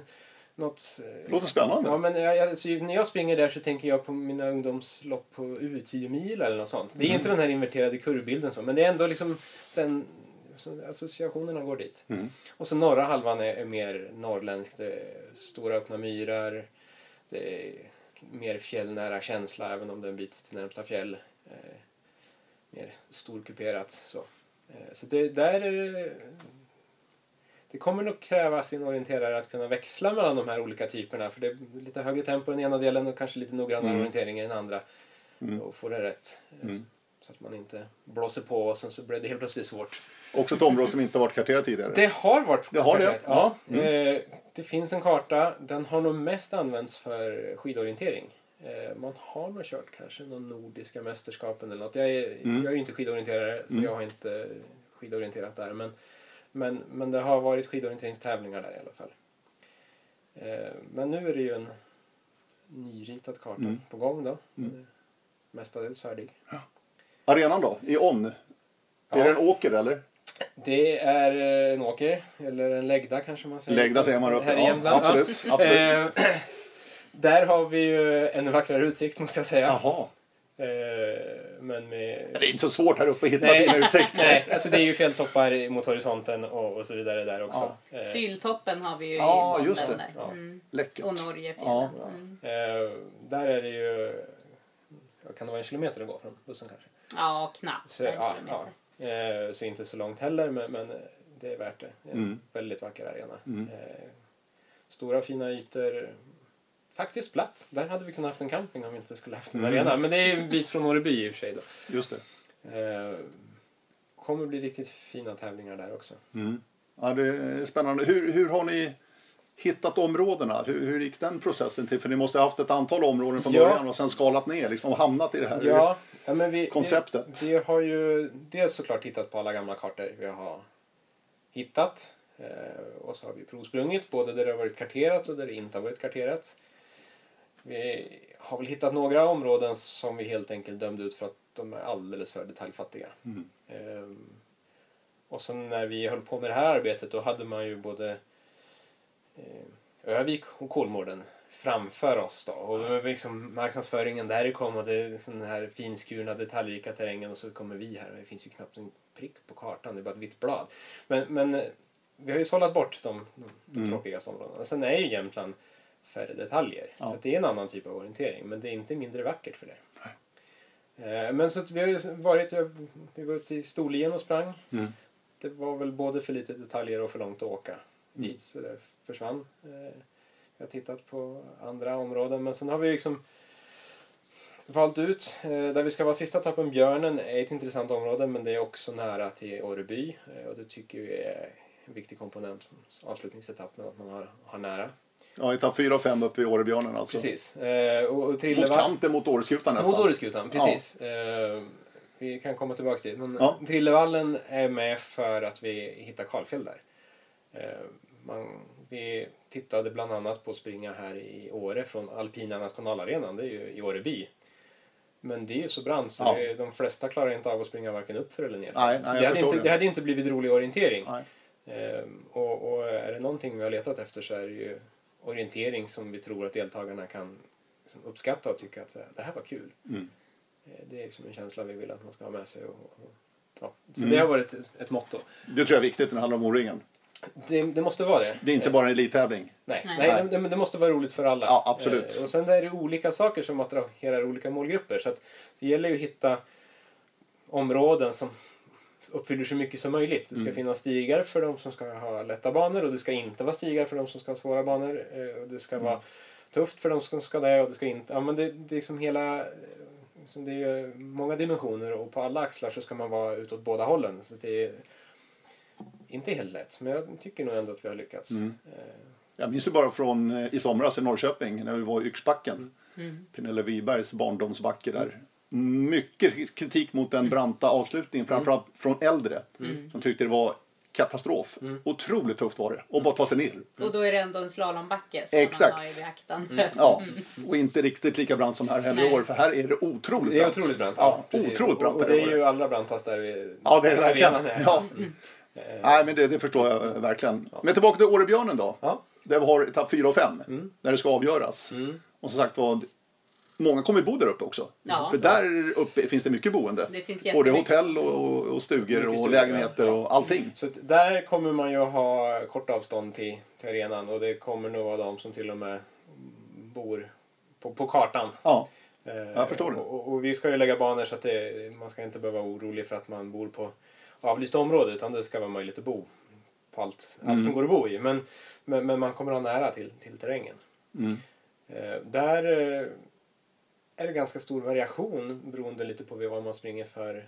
något eh, Låter spännande. Ja, men jag, alltså, när jag springer där så tänker jag på mina ungdomslopp på U10 eller något sånt. Det är inte den här inverterade kurvbilden så, men det är ändå liksom den associationerna går dit. Mm. Och så norra halvan är, är mer norrländsk. Det är stora öppna myrar. Det är mer fjällnära känsla även om det är en bit till närmsta fjäll. Eh, mer storkuperat så. Eh, så det, där är det, det kommer nog kräva sin orienterare att kunna växla mellan de här olika typerna. För det är lite högre tempo i den ena delen och kanske lite noggrannare Mm. orientering i den andra. Mm. Och få det rätt. Mm. Så att man inte blåser på och sen så blir det helt plötsligt svårt. Också ett område som inte varit karterat tidigare. Det har varit Det har det? karterat. Ja. Ja. Mm. Eh, det finns en karta. Den har nog mest använts för skidorientering. Eh, man har nog kört kanske någon nordiska mästerskapen eller något. Jag är, Mm. jag är ju inte skidorienterare så Mm. jag har inte skidorienterat där. Men, men, men det har varit skidorienteringstävlingar där i alla fall. Eh, men nu är det ju en nyritad karta Mm. på gång då. Mm. Eh, Mestadels färdig. Arenan då? I On? Är Ja. det en åker eller? Det är eh, en åker, eller en läggda kanske man säger. Läggda säger man uppe. Här i Ja, absolut. Ja. absolut. Där har vi ju en vackrare utsikt måste jag säga. Jaha. Men med... Det är inte så svårt här uppe att hitta Nej. fina utsikter. Nej, alltså det är ju fjälltoppar mot horisonten och, och så vidare där också. Eh, Syltoppen har vi ju Ja, i just det. där. Ja. Mm. Läckert. Och Norge Ja. Mm. eh, där är det ju... ja, Kan det vara en kilometer att gå från bussen kanske? Ja, knappt Så, en ja, kilometer. ja. Eh, så inte så långt heller, men, men det är värt det. En Mm. väldigt vacker arena. Mm. Eh, stora fina ytor. Faktiskt platt. Där hade vi kunnat haft en camping om vi inte skulle haft en Mm. arena. Men det är en bit från Åreby i och för sig. Då. Just det. Eh, kommer bli riktigt fina tävlingar där också. Mm. Ja, det är spännande. Hur, hur har ni hittat områdena? Hur, hur gick den processen till? För ni måste ha haft ett antal områden från Ja. början och sen skalat ner liksom, och hamnat i det här Ja, ja, men vi, konceptet. Vi, vi har ju dels såklart tittat på alla gamla kartor vi har hittat. Eh, och så har vi provsprungit både där det har varit karterat och där det inte har varit karterat. Vi har väl hittat några områden som vi helt enkelt dömde ut för att de är alldeles för detaljfattiga. Mm. Ehm, och sen när vi höll på med det här arbetet då hade man ju både ehm, Övik och Kolmården framför oss då. Och liksom marknadsföringen därifrån och det är den här finskurna detaljrika terrängen och så kommer vi här och det finns ju knappt en prick på kartan, det är bara ett vitt blad. Men, men eh, vi har ju sållat bort de, de, de Mm. tråkigaste områdena. Sen är ju Jämtland färre detaljer. Ja. Så det är en annan typ av orientering men det är inte mindre vackert för det. Eh, Men så vi har varit, vi var ute i Storlien och sprang. Mm. Det var väl både för lite detaljer och för långt att åka Mm. dit så det försvann. Eh, Jag har tittat på andra områden men sen har vi liksom valt ut eh, där vi ska vara sista etappen Björnen är ett intressant område men det är också nära till Åreby och det tycker vi är en viktig komponent avslutningsetappen att man har, har nära. Ja, etapp 4 och 5 uppe i Årebjörnen alltså. Precis. Eh, Och, och Mot kanten mot Åreskutan nästan. mot Åreskutan, precis. Eh, vi kan komma tillbaka dit. Men Ja. Trillevallen är med för att vi hittar kalfjäll där. Eh, man, vi tittade bland annat på springa här i Åre från Alpina nationalarenan, det är ju i Åreby. Men det är ju så brant så Ja. det, de flesta klarar inte av att springa varken uppför eller nerför. Nej, nej, det, hade inte, det. det hade inte blivit rolig orientering. Nej. Eh, och, och är det någonting vi har letat efter så är det ju orientering som vi tror att deltagarna kan liksom uppskatta och tycka att eh, det här var kul. Mm. Eh, Det är liksom en känsla vi vill att man ska ha med sig. Och, och, ja. Så Mm. det har varit ett, ett motto. Det tror jag är viktigt när det handlar om O-ringen. Det, det måste vara det. Det är inte Eh, bara en elittävling. Nej, Nej. nej. Det, men det måste vara roligt för alla. Ja, absolut. Och sen är det olika saker som attraherar olika målgrupper. Så att det gäller ju att hitta områden som uppfyller så mycket som möjligt. Det ska Mm. finnas stigar för de som ska ha lätta banor och det ska inte vara stigar för de som ska ha svåra banor. Eh, och det ska Mm. vara tufft för de som ska det och det ska inte... Ja, men det, det är liksom hela... liksom det är många dimensioner och på alla axlar så ska man vara utåt båda hållen. Så det är inte helt lätt, men jag tycker nog ändå att vi har lyckats. Mm. Eh, Jag minns ju bara från i somras i Norrköping när vi var i Yxbacken. Mm. Pernilla Wibergs barndomsbacke där. Mycket kritik mot den branta avslutningen, framförallt från äldre. Som tyckte det var katastrof. Mm. Otroligt tufft var det. Och bara ta sig ner. Och då är det ändå en slalombacke som Exakt. man har i beaktan. Mm. Ja, och inte riktigt lika brant som här heller i år. För här är det otroligt Det är brant. otroligt brant. Ja, otroligt brant och, och det är i ju allra brantast där vi... Ja, det är det verkligen. Ja. Eh, Nej, men det, det förstår jag eh, verkligen. Men tillbaka till Årebjörnen då. Ja. Där vi har etapp 4 och 5. Mm. Där det ska avgöras. Mm. Och som sagt var, många kommer bo där uppe också. Ja. För där uppe finns det mycket boende. Det finns Både hotell och, och stugor och stugor, lägenheter ja. och allting. Så att där kommer man ju ha kort avstånd till, till arenan och det kommer nog vara de som till och med bor på, på kartan. Ja, Eh, Jag förstår det. Och, och, och vi ska ju lägga banor så att det, man ska inte behöva vara orolig för att man bor på avlyst område utan det ska vara möjligt att bo på allt, allt Mm. som går att bo i. Men, men, men man kommer ha nära till, till terrängen. mm. Eh, där eh, är det ganska stor variation beroende lite på vad man springer för,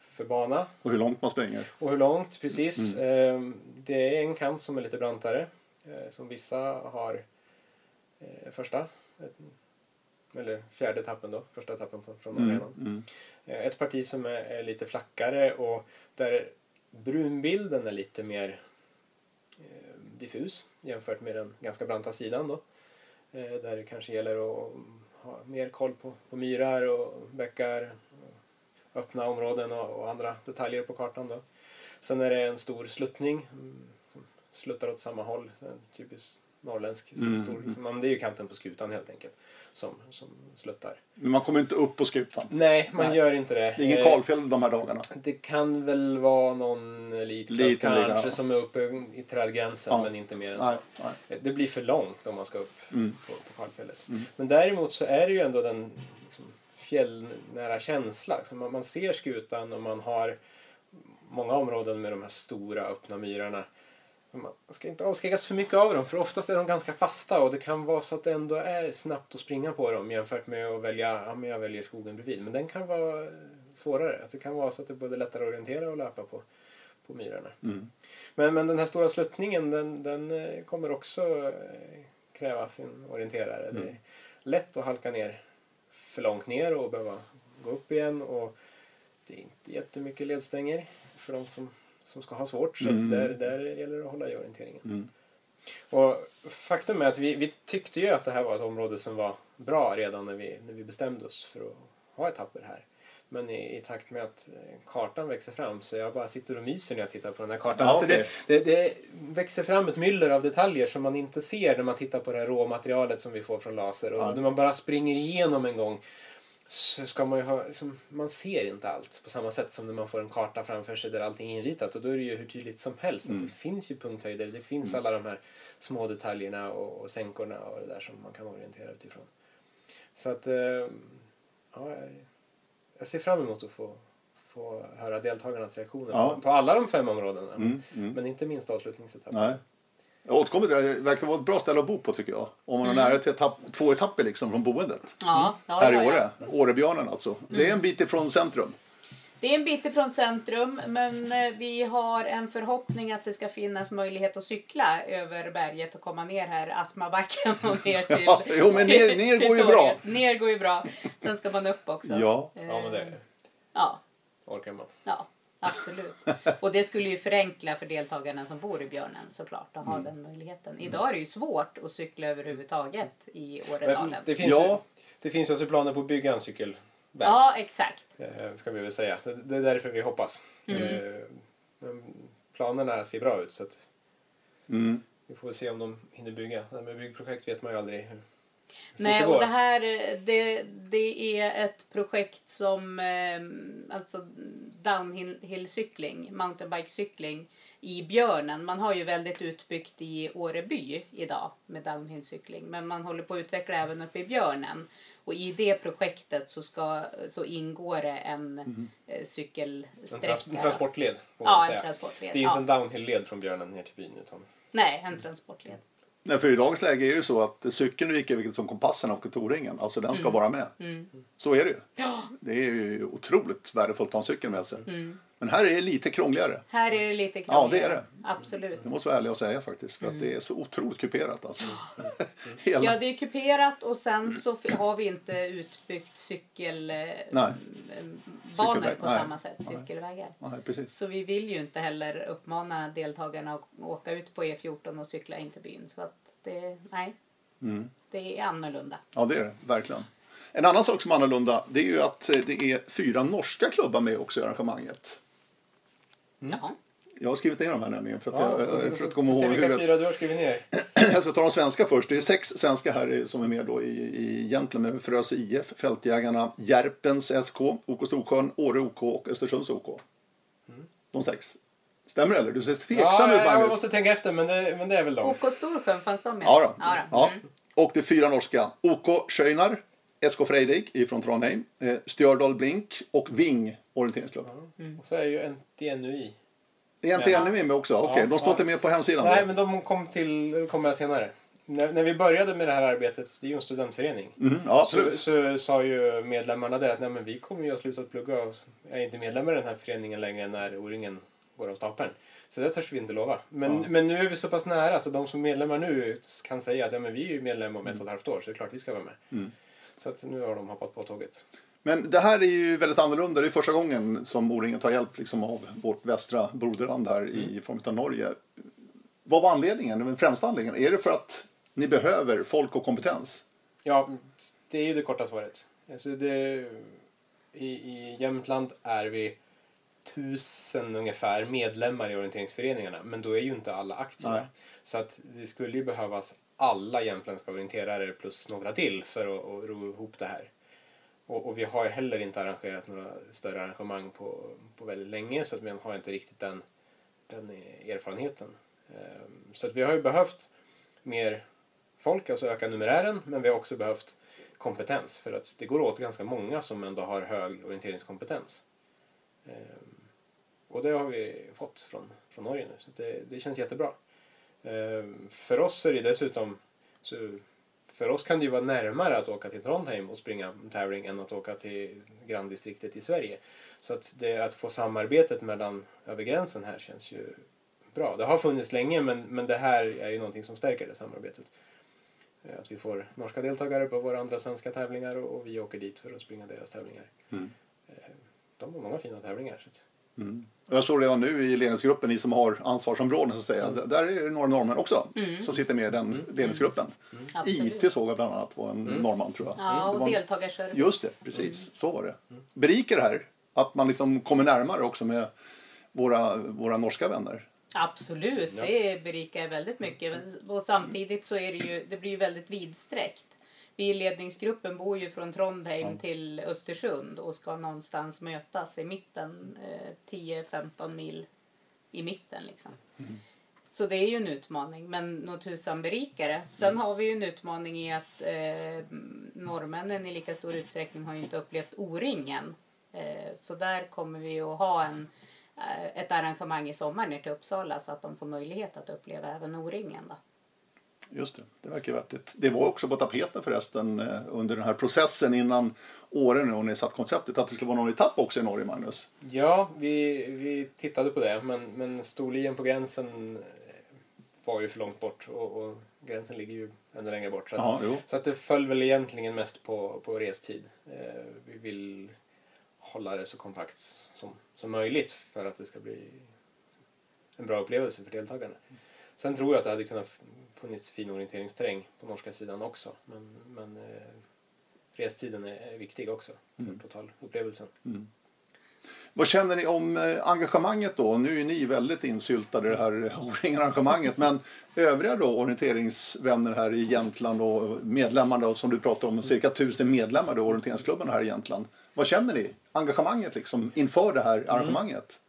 för bana och hur långt man springer. och hur långt precis. Mm. Eh, det är en kant som är lite brantare eh, som vissa har eh, första eller fjärde etappen då, första etappen från Mm. arenan. Mm. Eh, Ett parti som är, lite flackare och där brunbilden är lite mer diffus jämfört med den ganska branta sidan då. Där det kanske gäller att ha mer koll på, på myrar och bäckar, öppna områden och, och andra detaljer på kartan då. Sen är det en stor sluttning mm, som sluttar åt samma håll. En typisk norrländsk Mm. stor, men det är ju kanten på skutan helt enkelt som, som sluttar. Men man kommer inte upp på skutan. Nej, man Nej. gör inte det. Det är ingen Eh, kalfjäll de här dagarna. det kan väl vara någon elitklass Liten liga, kanske ja. som är uppe i trädgränsen Ja. men inte mer än Nej, så. nej. Det blir för långt om man ska upp Mm. på, på Kalfjället. Mm. Men däremot så är det ju ändå den liksom, fjällnära känsla. Liksom man, man ser skutan och man har många områden med de här stora öppna myrarna. Man ska inte avskräckas för mycket av dem för oftast är de ganska fasta och det kan vara så att det ändå är snabbt att springa på dem jämfört med att välja, ja men jag väljer skogen bredvid. Men den kan vara svårare. Att det kan vara så att det är både lättare att orientera och löpa på, på myrarna. Mm. Men, men den här stora sluttningen den, den eh, kommer också eh, kräva sin orienterare. Det Mm. är lätt att halka ner för långt ner och behöva gå upp igen. Och det är inte jättemycket ledstänger för de som, som ska ha svårt. Så Mm. att där, där gäller det att hålla i orienteringen. Mm. Och faktum är att vi, vi tyckte ju att det här var ett område som var bra redan när vi, när vi bestämde oss för att ha etapper här. Men i, i takt med att eh, kartan växer fram så jag bara sitter och myser när jag tittar på den här kartan. Ja, alltså okej. det, det, det växer fram ett myller av detaljer som man inte ser när man tittar på det här råmaterialet som vi får från laser. Och Ja. när man bara springer igenom en gång så ska man ju ha, liksom, man ser inte allt på samma sätt som när man får en karta framför sig där allting är inritat och då är det ju hur tydligt som helst Mm. att det finns ju punkthöjder, det finns alla de här små detaljerna och, och sänkorna och det där som man kan orientera utifrån. Så att, eh, ja, jag, ser fram emot att få, få höra deltagarnas reaktioner Ja. på, på alla de fem områdena. Mm, mm. Men inte minst avslutningsetappen. Jag återkommer till det, det verkar vara ett bra ställe att bo på tycker jag. Om man har nära till etapp, två etapper liksom från boendet. Ja, ja, Här i ja, ja. Åre. Årebjörnen alltså. Det är en bit ifrån centrum. Det är en bit ifrån centrum men eh, vi har en förhoppning att det ska finnas möjlighet att cykla över berget och komma ner här Asmabacken och ner till Ja, jo, men ner- ner går ju bra. Ner går ju bra. Sen ska man upp också. Ja. Eh, Ja, men det Ja, orkar man. ja, absolut. Och det skulle ju förenkla för deltagarna som bor i Björnen såklart att Mm. ha den möjligheten. Idag är det ju svårt att cykla överhuvudtaget i Åredalen. det finns, Ja. ju, det finns alltså planer på att bygga en cykelväg. Ja, exakt. Eh, ska vi väl säga. Det är därför vi hoppas. Mm. Eh, planerna ser bra ut så att Mm. vi får se om de hinner bygga. Med byggprojekt vet man ju aldrig hur Nej, det och det här det, det är ett projekt som eh, alltså downhill-cykling, mountainbike-cykling i Björnen. Man har ju väldigt utbyggt i Åreby idag med downhill-cykling men man håller på att utveckla även uppe i Björnen. Och i det projektet så, ska, så ingår det en en, cykelsträcka. trans- en transportled Ja, en transportled. Det är inte ja. en downhill-led från Björnen ner till byn utan Nej, en transportled. Nej, för i dagens läge är det ju så att cykeln är lika viktigt som kompassen och toringen. Alltså den ska vara med. Mm. Så är det ju. Ja, Det är ju otroligt värdefullt att ha en cykel med sig. Mm. Men här är det lite krångligare. här är det lite Ja, krångligare. det är det. Absolut. Det måste vara ärlig och säga faktiskt. För att det är så otroligt kuperat alltså. Hela. Mm. Ja, det är kuperat och sen så har vi inte utbyggt cykelbanor Nej. Cykelväg, på nej. samma sätt, Nej. cykelvägar. Ja, precis. Så vi vill ju inte heller uppmana deltagarna att åka ut på E14 och cykla in till byn. Så att det, nej, Mm. det är annorlunda. Ja, det är det. Verkligen. En annan sak som är annorlunda det är ju att eh, det är fyra norska klubbar med också i arrangemanget. Ja. Jag har skrivit ner de här nämligen för att, Ja, jag, jag, för att komma ihåg vilka huvudet. fyra du har skrivit ner. Jag ska ta de svenska först. Det är sex svenska här som är med då i, i med Frösö IF, Fältjägarna, Järpens SK, OK Storsjön, Åre OK och Östersunds OK. De sex. Stämmer det eller? Du ser tveksam Ja, ut jag, jag Magnus. måste tänka efter men det, men det är väl de. OK Storsjön, fanns de med? Ja, då. Ja, då. Ja. Mm. Och det är fyra norska. OK Schönar, SK Freirik ifrån Trondheim, eh, Stjördal Blink och Ving orienteringsklubb. Och så är ju NTNUI. Är. NU med också? Okej, Ja, de står ja. inte med på hemsidan. Nej, då. men de kom till kom med senare. När, när vi började med det här arbetet, det är ju en studentförening. Mhm, ja, Så, så sa ju medlemmarna där att nej, men vi kommer ju att sluta plugga och är inte medlemmar i den här föreningen längre när O-ringen går av stapeln. Så det törs vi inte lova. Men, Ja. men nu är vi så pass nära så de som är medlemmar nu kan säga att ja, men vi är ju medlemmar om ett och ett halvt år så det är klart vi ska vara med. Mm. Så att nu har de hoppat på tåget. Men det här är ju väldigt annorlunda. Det är första gången som O-ringen tar hjälp liksom, av vårt västra broderland här i form av Norge. Vad var anledningen? Den främsta anledningen? Är det för att ni behöver folk och kompetens? Ja, det är ju det korta svaret. Alltså det, i, I Jämtland är vi tusen ungefär medlemmar i orienteringsföreningarna men då är ju inte alla aktiva. Nej. Så att det skulle ju behövas alla jämtländska orienterare plus några till för att, att ro ihop det här. Och, och vi har ju heller inte arrangerat några större arrangemang på, på väldigt länge så att vi har inte riktigt den, den erfarenheten. Ehm, så att vi har ju behövt mer folk, alltså öka numerären, men vi har också behövt kompetens för att det går åt ganska många som ändå har hög orienteringskompetens. Ehm, och det har vi fått från, från Norge nu, så det, det känns jättebra. Ehm, För oss är det dessutom, för oss kan det ju vara närmare att åka till Trondheim och springa en tävling än att åka till granndistriktet i Sverige. Så att, det, att få samarbetet mellan över gränsen här känns ju bra. Det har funnits länge men, men det här är ju någonting som stärker det samarbetet. Eh, Att vi får norska deltagare på våra andra svenska tävlingar och, och vi åker dit för att springa deras tävlingar. Mm. Eh, De har många fina tävlingar. Så Och Jag såg redan nu i ledningsgruppen, ni som har ansvarsområden, så att säga, d- där är det några norrmän också som sitter med i den ledningsgruppen. Absolut. IT såg jag bland annat var en norrman tror jag. Ja, och deltagarservice. Just det, precis. Så var det. Berikar det här att man liksom kommer närmare också med våra, våra norska vänner. Absolut, det berikar väldigt mycket. Och samtidigt så är det ju, det blir ju väldigt vidsträckt. Vi i ledningsgruppen bor ju från Trondheim till Östersund och ska någonstans mötas i mitten, eh, 10-15 mil i mitten liksom. Så det är ju en utmaning, men nog tusan berikare. Sen har vi ju en utmaning i att eh, norrmännen i lika stor utsträckning har ju inte upplevt O-ringen. Eh, så där kommer vi att ha en, eh, ett arrangemang i sommar ner till Uppsala så att de får möjlighet att uppleva även O-ringen. Då. Just det, det verkar vettigt. Det var också på tapeten förresten eh, under den här processen innan åren och ni satt konceptet att det skulle vara någon etapp också i Norge, Magnus. Ja, vi, vi tittade på det men, men Storlien på gränsen eh, var ju för långt bort och, och gränsen ligger ju ännu längre bort. Så, att, så att det föll väl egentligen mest på, på restid. Eh, vi vill hålla det så kompakt som, som möjligt för att det ska bli en bra upplevelse för deltagarna. Sen tror jag att det hade kunnat funnits fin orienteringsterräng på norska sidan också. Men, men eh, restiden är, viktig också för totalupplevelsen. Vad känner ni om eh, engagemanget då? Nu är ni väldigt insyltade i det här O-ring-arrangemanget, men övriga då orienteringsvänner här i Jämtland och medlemmar då, som du pratar om, cirka tusen medlemmar i orienteringsklubben här i Jämtland. Vad känner ni? Engagemanget liksom inför det här arrangemanget?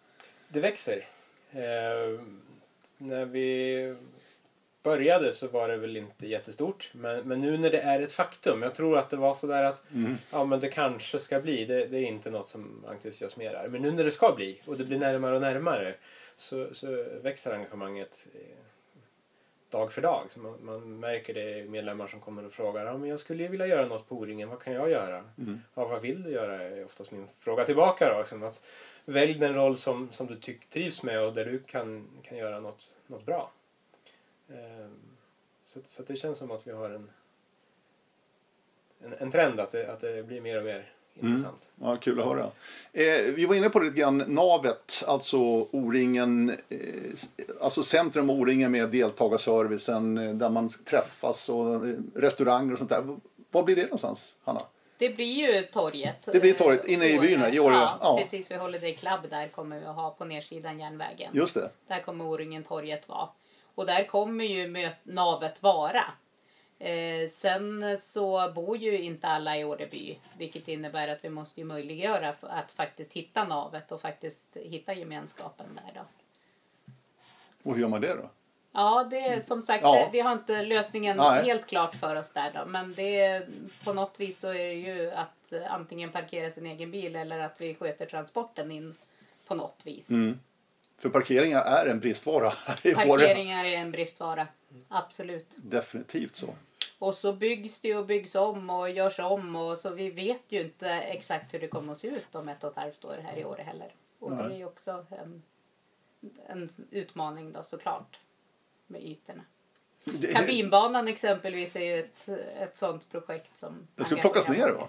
Det växer. Eh, när vi började så var det väl inte jättestort. Men, men nu när det är ett faktum. Jag tror att det var sådär att ja, men det kanske ska bli. Det, det är inte något som entusiasmerar. Men nu när det ska bli och det blir närmare och närmare så, så växer engagemanget eh, dag för dag. Så man, man märker det i medlemmar som kommer och frågar ja, men jag skulle ju vilja göra något på O-ringen. Vad kan jag göra? Ja, vad vill du göra? är oftast min fråga tillbaka. Då, liksom, att välj den roll som, som du tyck, trivs med och där du kan, kan göra något, något bra. Ehm, så, så det känns som att vi har en, en, en trend att det, att det blir mer och mer intressant. Ja, kul att höra. Eh, vi var inne på det lite grann, navet, alltså O-ringen, eh, alltså centrum O-ringen med deltagarservicen eh, där man träffas och eh, restauranger och sånt där. Var blir det någonstans, Hanna? Det blir ju torget. Det blir torget, inne i eh, byn i Åre. Ja, Ja. precis vid Holiday Club där kommer vi att ha på nedsidan järnvägen. Just det. Där kommer O-ringen torget vara. Och där kommer ju navet vara. Eh, sen så bor ju inte alla i Åreby. Vilket innebär att vi måste ju möjliggöra att faktiskt hitta navet och faktiskt hitta gemenskapen där då. Och hur gör man det då? Ja, det är som sagt, Ja. vi har inte lösningen Nej. helt klart för oss där då. Men det är, på något vis så är det ju att antingen parkera sin egen bil eller att vi sköter transporten in på något vis. Mm. För parkeringar är en bristvara här i Åre. Parkeringar är en bristvara. Absolut. Definitivt så. Och så byggs det och byggs om och görs om och så vi vet ju inte exakt hur det kommer att se ut om ett och ett halvt år här i år heller. Och det Nej. är ju också en, en utmaning då såklart med ytorna. Det, Kabinbanan exempelvis är ju ett, ett sånt projekt som det ska plockas ner va?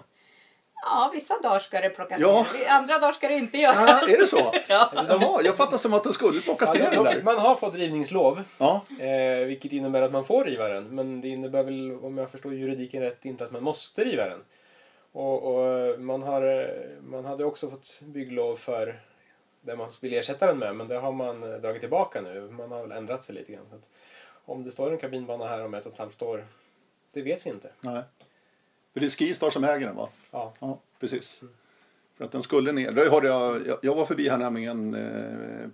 Ja, vissa dagar ska det plockas Ja. ner. Andra dagar ska det inte göras. Ja, är det så? Ja. Jaha, jag fattar som att den skulle plockas ner Ja, där. man har fått rivningslov, Ja, eh, vilket innebär att man får riva den. Men det innebär väl, om jag förstår juridiken rätt, inte att man måste riva den. Och, och man, har, man hade också fått bygglov för det man vill ersätta den med, men det har man eh, dragit tillbaka nu. Man har väl ändrat sig lite grann. Så att om det står en kabinbana här om ett och ett halvt år, det vet vi inte. nej. För det är Skistar som äger den va? Ja. Ja, precis. För att den skulle ner. Det hörde jag, jag, jag var förbi här nämligen. Eh,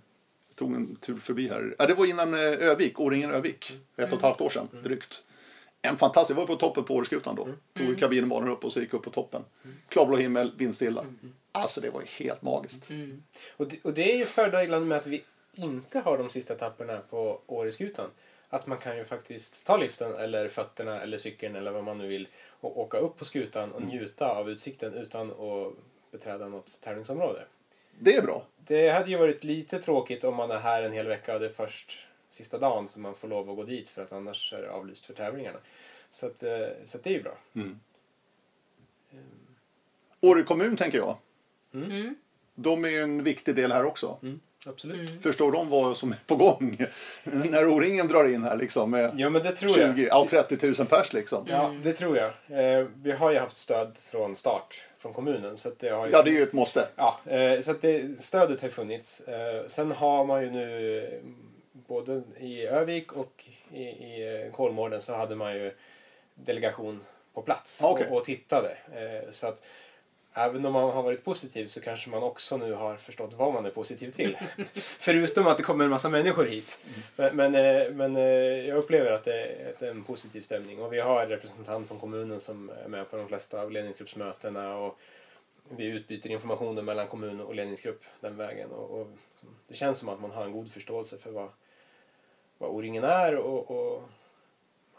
tog en tur förbi här. Ja, det var innan eh, Övik, O-ringen Övik. För ett och ett halvt år sedan drygt. En fantastisk, jag var på toppen på Åreskutan då. Tog kabinbanan upp och så gick upp på toppen. Klarblå himmel, vindstilla. Alltså det var ju helt magiskt. Och det, och det är ju fördelen med att vi inte har de sista etapperna på Åreskutan. Att man kan ju faktiskt ta liften eller fötterna eller cykeln eller vad man nu vill och åka upp på skutan och njuta av utsikten utan att beträda något tävlingsområde. Det är bra. Det hade ju varit lite tråkigt om man är här en hel vecka och det är först sista dagen som man får lov att gå dit för att annars är det avlyst för tävlingarna. Så, att, eh, så att det är ju bra. Åre kommun tänker jag. Mm. de är ju en viktig del här också. Mm, absolut. Förstår de vad som är på gång? När O-ringen drar in här liksom med Ja, men det tror jag. 20, ja, 30 000 pers liksom. Ja, det tror jag. Eh, vi har ju haft stöd från start från kommunen. Så att det har ju... Ja, det är ju ett måste. Ja, eh, så att det, stödet har funnits. Eh, sen har man ju nu både i Övik och i, i eh, Kolmården så hade man ju delegation på plats Okej. och, och tittade. Eh, så att även om man har varit positiv så kanske man också nu har förstått vad man är positiv till. Förutom att det kommer en massa människor hit. Men, men, eh, men eh, jag upplever att det är en positiv stämning. Och vi har en representant från kommunen som är med på de flesta av ledningsgruppsmötena. Och vi utbyter informationen mellan kommun och ledningsgrupp den vägen. Och, och det känns som att man har en god förståelse för vad, vad O-ringen är. Och, och,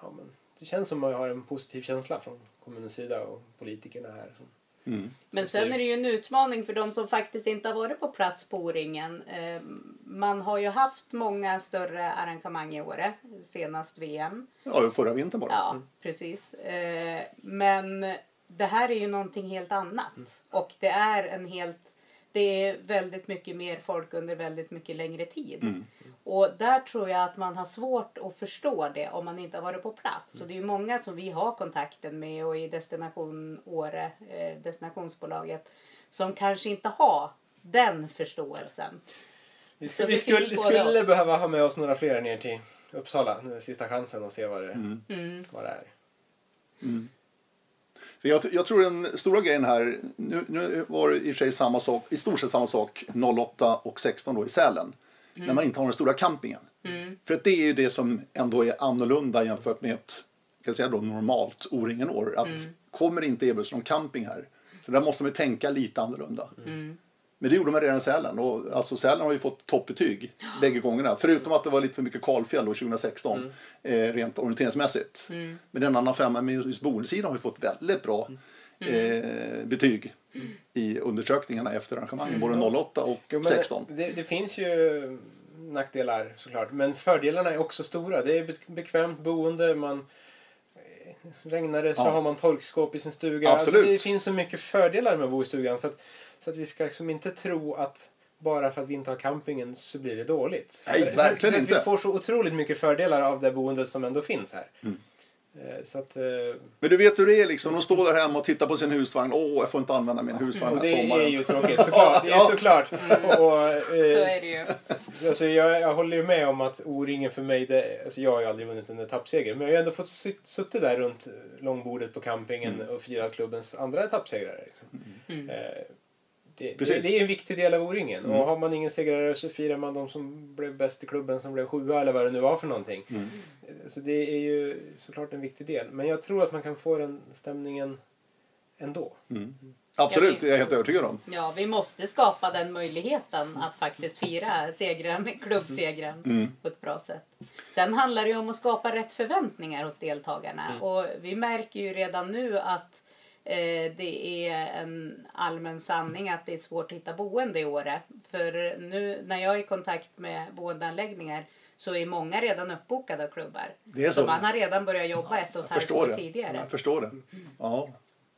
ja, men det känns som att jag har en positiv känsla från kommunens sida och politikerna här. Mm. Men sen är det ju en utmaning för de som faktiskt inte har varit på plats på O-ringen. Eh, Man har ju haft många större arrangemang i Åre, senast VM. Ja, förra vintern bara. Ja, precis. Eh, Men det här är ju någonting helt annat. Och det är en helt... Det är väldigt mycket mer folk under väldigt mycket längre tid. Och där tror jag att man har svårt att förstå det om man inte har varit på plats. Och det är ju många som vi har kontakten med och i Destination Åre, eh, destinationsbolaget, som kanske inte har den förståelsen. Vi, Så sk- vi det skulle, skulle behöva ha med oss några fler ner till Uppsala. Nu är sista chansen och se vad det, Mm. vad det är. För jag, jag tror den stora grejen här, nu, nu var det i sig samma sak, i stort sett samma sak 08 och 16 då i Sälen. När man inte har den stora campingen. För att det är ju det som ändå är annorlunda jämfört med ett kan säga då, normalt O-ringen-år. Att kommer inte erbjudas någon camping här. Så där måste man tänka lite annorlunda. Men det gjorde man redan i Sälen. Och alltså Sälen har ju fått toppbetyg bägge gångerna. Förutom att det var lite för mycket kalfjäll då 2016. Eh, rent orienteringsmässigt. Men den andra femman med just boendesidan har ju fått väldigt bra eh, betyg. Undersökningarna efter arrangemangen. Både 08 och Jo, men 16. Det, det finns ju nackdelar såklart. Men fördelarna är också stora. Det är be- bekvämt boende. Man, eh, regnar det så Ja. har man torkskåp i sin stuga. Absolut. Alltså, det finns så mycket fördelar med att bo i stugan. Så att, så att vi ska liksom inte tro att bara för att vi inte har campingen så blir det dåligt. Nej, För- verkligen för inte. Vi får så otroligt mycket fördelar av det boendet som ändå finns här. Mm. Eh, Så att, eh, Men du vet hur det är liksom. De står där hemma och tittar på sin husvagn. Åh, jag får inte använda min husvagn och den här det sommaren. är ju tråkigt såklart. Det är såklart. Och, och, eh, Så är det ju. Alltså jag, jag håller ju med om att O-ringen för mig, det, alltså jag har ju aldrig vunnit en etappseger. Men jag har ju ändå fått sitt, suttit där runt långbordet på campingen Mm. och firat klubbens andra etappsegrare. Mm. Eh, det, det, Precis. det är en viktig del av O-ringen. Mm. Och har man ingen segrare så firar man de som blev bäst i klubben som blev sjua eller vad det nu var för någonting. Mm. Så det är ju såklart en viktig del. Men jag tror att man kan få den stämningen ändå. Absolut, det är jag helt övertygad om. Ja, vi måste skapa den möjligheten att faktiskt fira segern, klubbsegern Mm. på ett bra sätt. Sen handlar det ju om att skapa rätt förväntningar hos deltagarna. Och vi märker ju redan nu att eh, det är en allmän sanning att det är svårt att hitta boende i Åre. För nu när jag är i kontakt med boendeanläggningar så är många redan uppbokade av klubbar. Det är så. man har redan börjat jobba ett och ett Jag halvt år det. tidigare. Jag förstår det. Ja.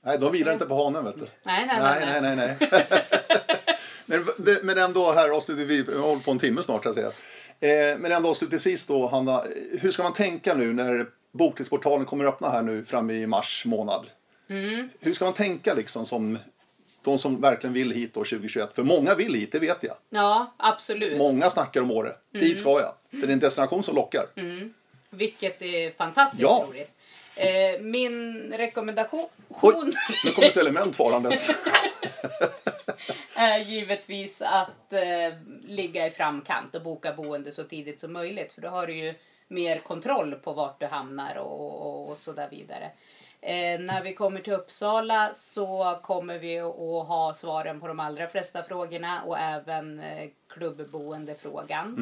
Nej, de vilar inte på hanen vet du. Nej, nej, nej. Nej, nej, nej. men, men ändå här avslutningsvis, vi hållit på en timme snart så att säga. Eh, men ändå avslutningsvis då, Hanna, hur ska man tänka nu när bokningsportalen kommer att öppna här nu fram i mars månad? Mm. Hur ska man tänka liksom som de som verkligen vill hit år 2021? För många vill hit, det vet jag. Ja, absolut. Många snackar om Åre. Dit ska jag. För det är en destination som lockar. Vilket är fantastiskt Ja. roligt. Eh, min rekommendation Oj, nu kommer ett element farandes. är givetvis att eh, ligga i framkant och boka boende så tidigt som möjligt. För då har du ju mer kontroll på vart du hamnar och, och, och så där vidare. Eh, när vi kommer till Uppsala så kommer vi att ha svaren på de allra flesta frågorna och även eh, klubbboendefrågan.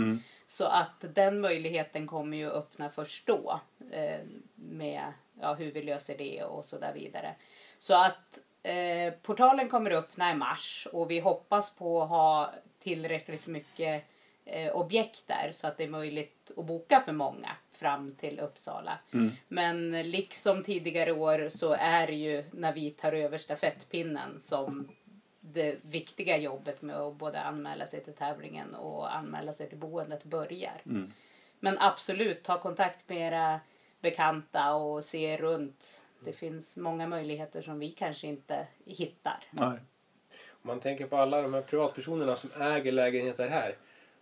Så att den möjligheten kommer ju öppna först då eh, med ja, hur vi löser det och så där vidare. Så att eh, portalen kommer öppna i mars och vi hoppas på att ha tillräckligt mycket eh, objekt där så att det är möjligt att boka för många fram till Uppsala. Men liksom tidigare år så är det ju när vi tar över stafettpinnen som det viktiga jobbet med att både anmäla sig till tävlingen och anmäla sig till boendet börjar. Mm. Men absolut, ta kontakt med era bekanta och se runt. Det finns många möjligheter som vi kanske inte hittar. Nej. Om man tänker på alla de här privatpersonerna som äger lägenheter här.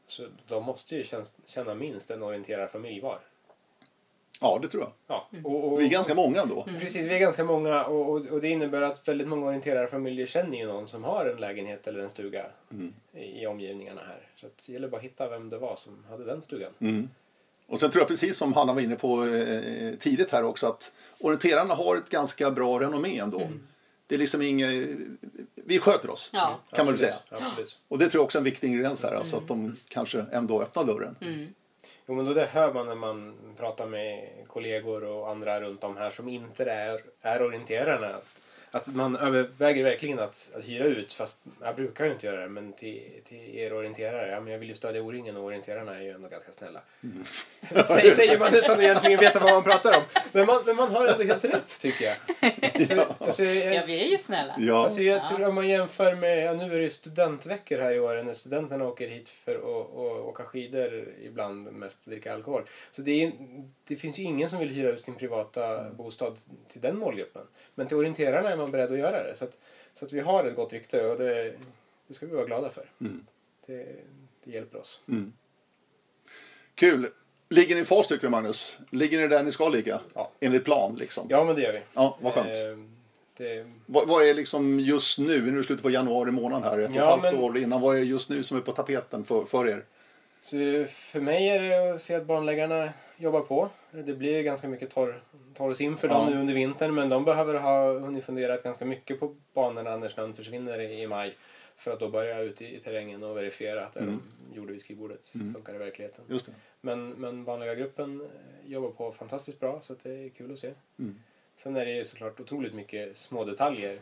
Så de måste ju känna minst en orienterad familj var. Ja, det tror jag. Ja, och, och, Vi är ganska många ändå. Precis, vi är ganska många och, och, och det innebär att väldigt många orienterade familjer känner ju någon som har en lägenhet eller en stuga Mm. i, i omgivningarna här. Så att det gäller bara att hitta vem det var som hade den stugan. Mm. Och sen tror jag precis som Hanna var inne på eh, tidigt här också att orienterarna har ett ganska bra renommé ändå. Det är liksom inget... Vi sköter oss, Ja. kan man väl säga. Absolut. Och det tror jag också är en viktig ingrediens här, alltså att de kanske ändå öppnar dörren. Jo, men då det hör man när man pratar med kollegor och andra runt om här som inte är, är orienterarna. Att, man överväger verkligen att, att hyra ut, fast jag brukar ju inte göra det, men till, till er orienterare. Ja, men jag vill ju stödja O-ringen och orienterarna är ju ändå ganska snälla. Säger, säger man utan att egentligen veta vad man pratar om. Men man, men man har ändå helt rätt tycker jag. Så, Ja. alltså, jag, Ja, vi är ju snälla. Ja. Alltså jag tror om man jämför med, ja, nu är det studentveckor här i år när studenterna åker hit för att att åka skidor ibland mest dricka alkohol. Så det, är, det finns ju ingen som vill hyra ut sin privata bostad till den målgruppen. Men till orienterarna är man beredd att göra det. Så att, så att vi har ett gott rykte och det, det ska vi vara glada för. Mm. Det, det hjälper oss. Kul! Ligger ni i fas tycker du Magnus? Ligger ni där ni ska ligga? Ja. Enligt plan liksom? Ja men det gör vi. Ja, vad skönt. Eh, det, Vad, vad är liksom just nu, nu är det slutet på januari månad här, ett och ett Ja, halvt men- år innan, vad är det just nu som är på tapeten för, för er? Så för mig är det att se att barnläggarna jobbar på. Det blir ganska mycket torr, torr sim för dem Ja. nu under vintern men de behöver ha hunnit fundera ganska mycket på banorna när snön försvinner i, i maj. För att då börja ut i, i terrängen och verifiera att det Mm. de gjorde vid skrivbordet Mm. funkar i verkligheten. Just det. Men, men barnläggargruppen eh, jobbar på fantastiskt bra så det är kul att se. Mm. Sen är det ju såklart otroligt mycket små detaljer.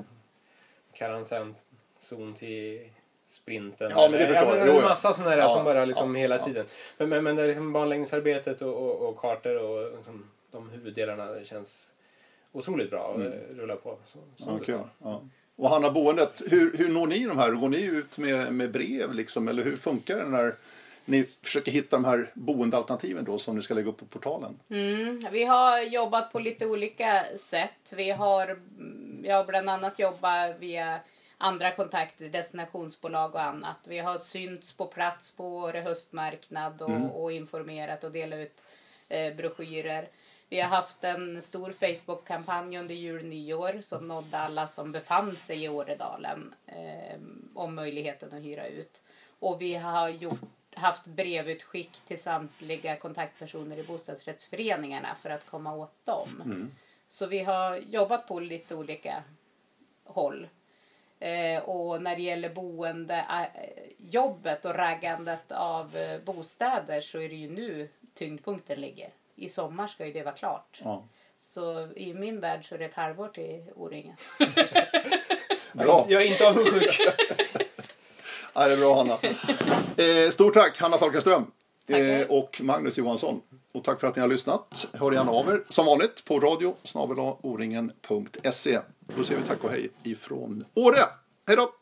Karantännzon till sprinten. Ja, men det förstår jag. men Jo, En massa sådana där Ja, som bara liksom ja, hela ja. tiden. Men, men, men det är liksom banläggningsarbetet och, och, och kartor och liksom, de huvuddelarna det känns otroligt bra och Mm. det rullar på. Så, så det är. Ja. Och Hanna, boendet, hur, hur når ni de här? Går ni ut med, med brev liksom? Eller hur funkar det när ni försöker hitta de här boendealternativen då som ni ska lägga upp på portalen? Mm, vi har jobbat på lite olika sätt. Vi har, mm, jag har bland annat jobbat via andra kontakter, destinationsbolag och annat. Vi har synts på plats på Åre höstmarknad och, Mm. och informerat och delat ut eh, broschyrer. Vi har haft en stor Facebook-kampanj under jul nyår som nådde alla som befann sig i Åredalen eh, om möjligheten att hyra ut. Och vi har gjort, haft brevutskick till samtliga kontaktpersoner i bostadsrättsföreningarna för att komma åt dem. Mm. Så vi har jobbat på lite olika håll. Eh, och när det gäller boende, eh, jobbet och raggandet av eh, bostäder så är det ju nu tyngdpunkten ligger. I sommar ska ju det vara klart. Ja. Så i min värld så är det ett halvår till O-ringen. Bra! Jag är inte avundsjuk. Ja, det är bra Hanna. Stort tack Hanna Falkenström eh, och Magnus Johansson. Och tack för att ni har lyssnat. Hör gärna av er som vanligt på radio snabel-a oringen.se. Då säger vi tack och hej ifrån Åre. Hej då!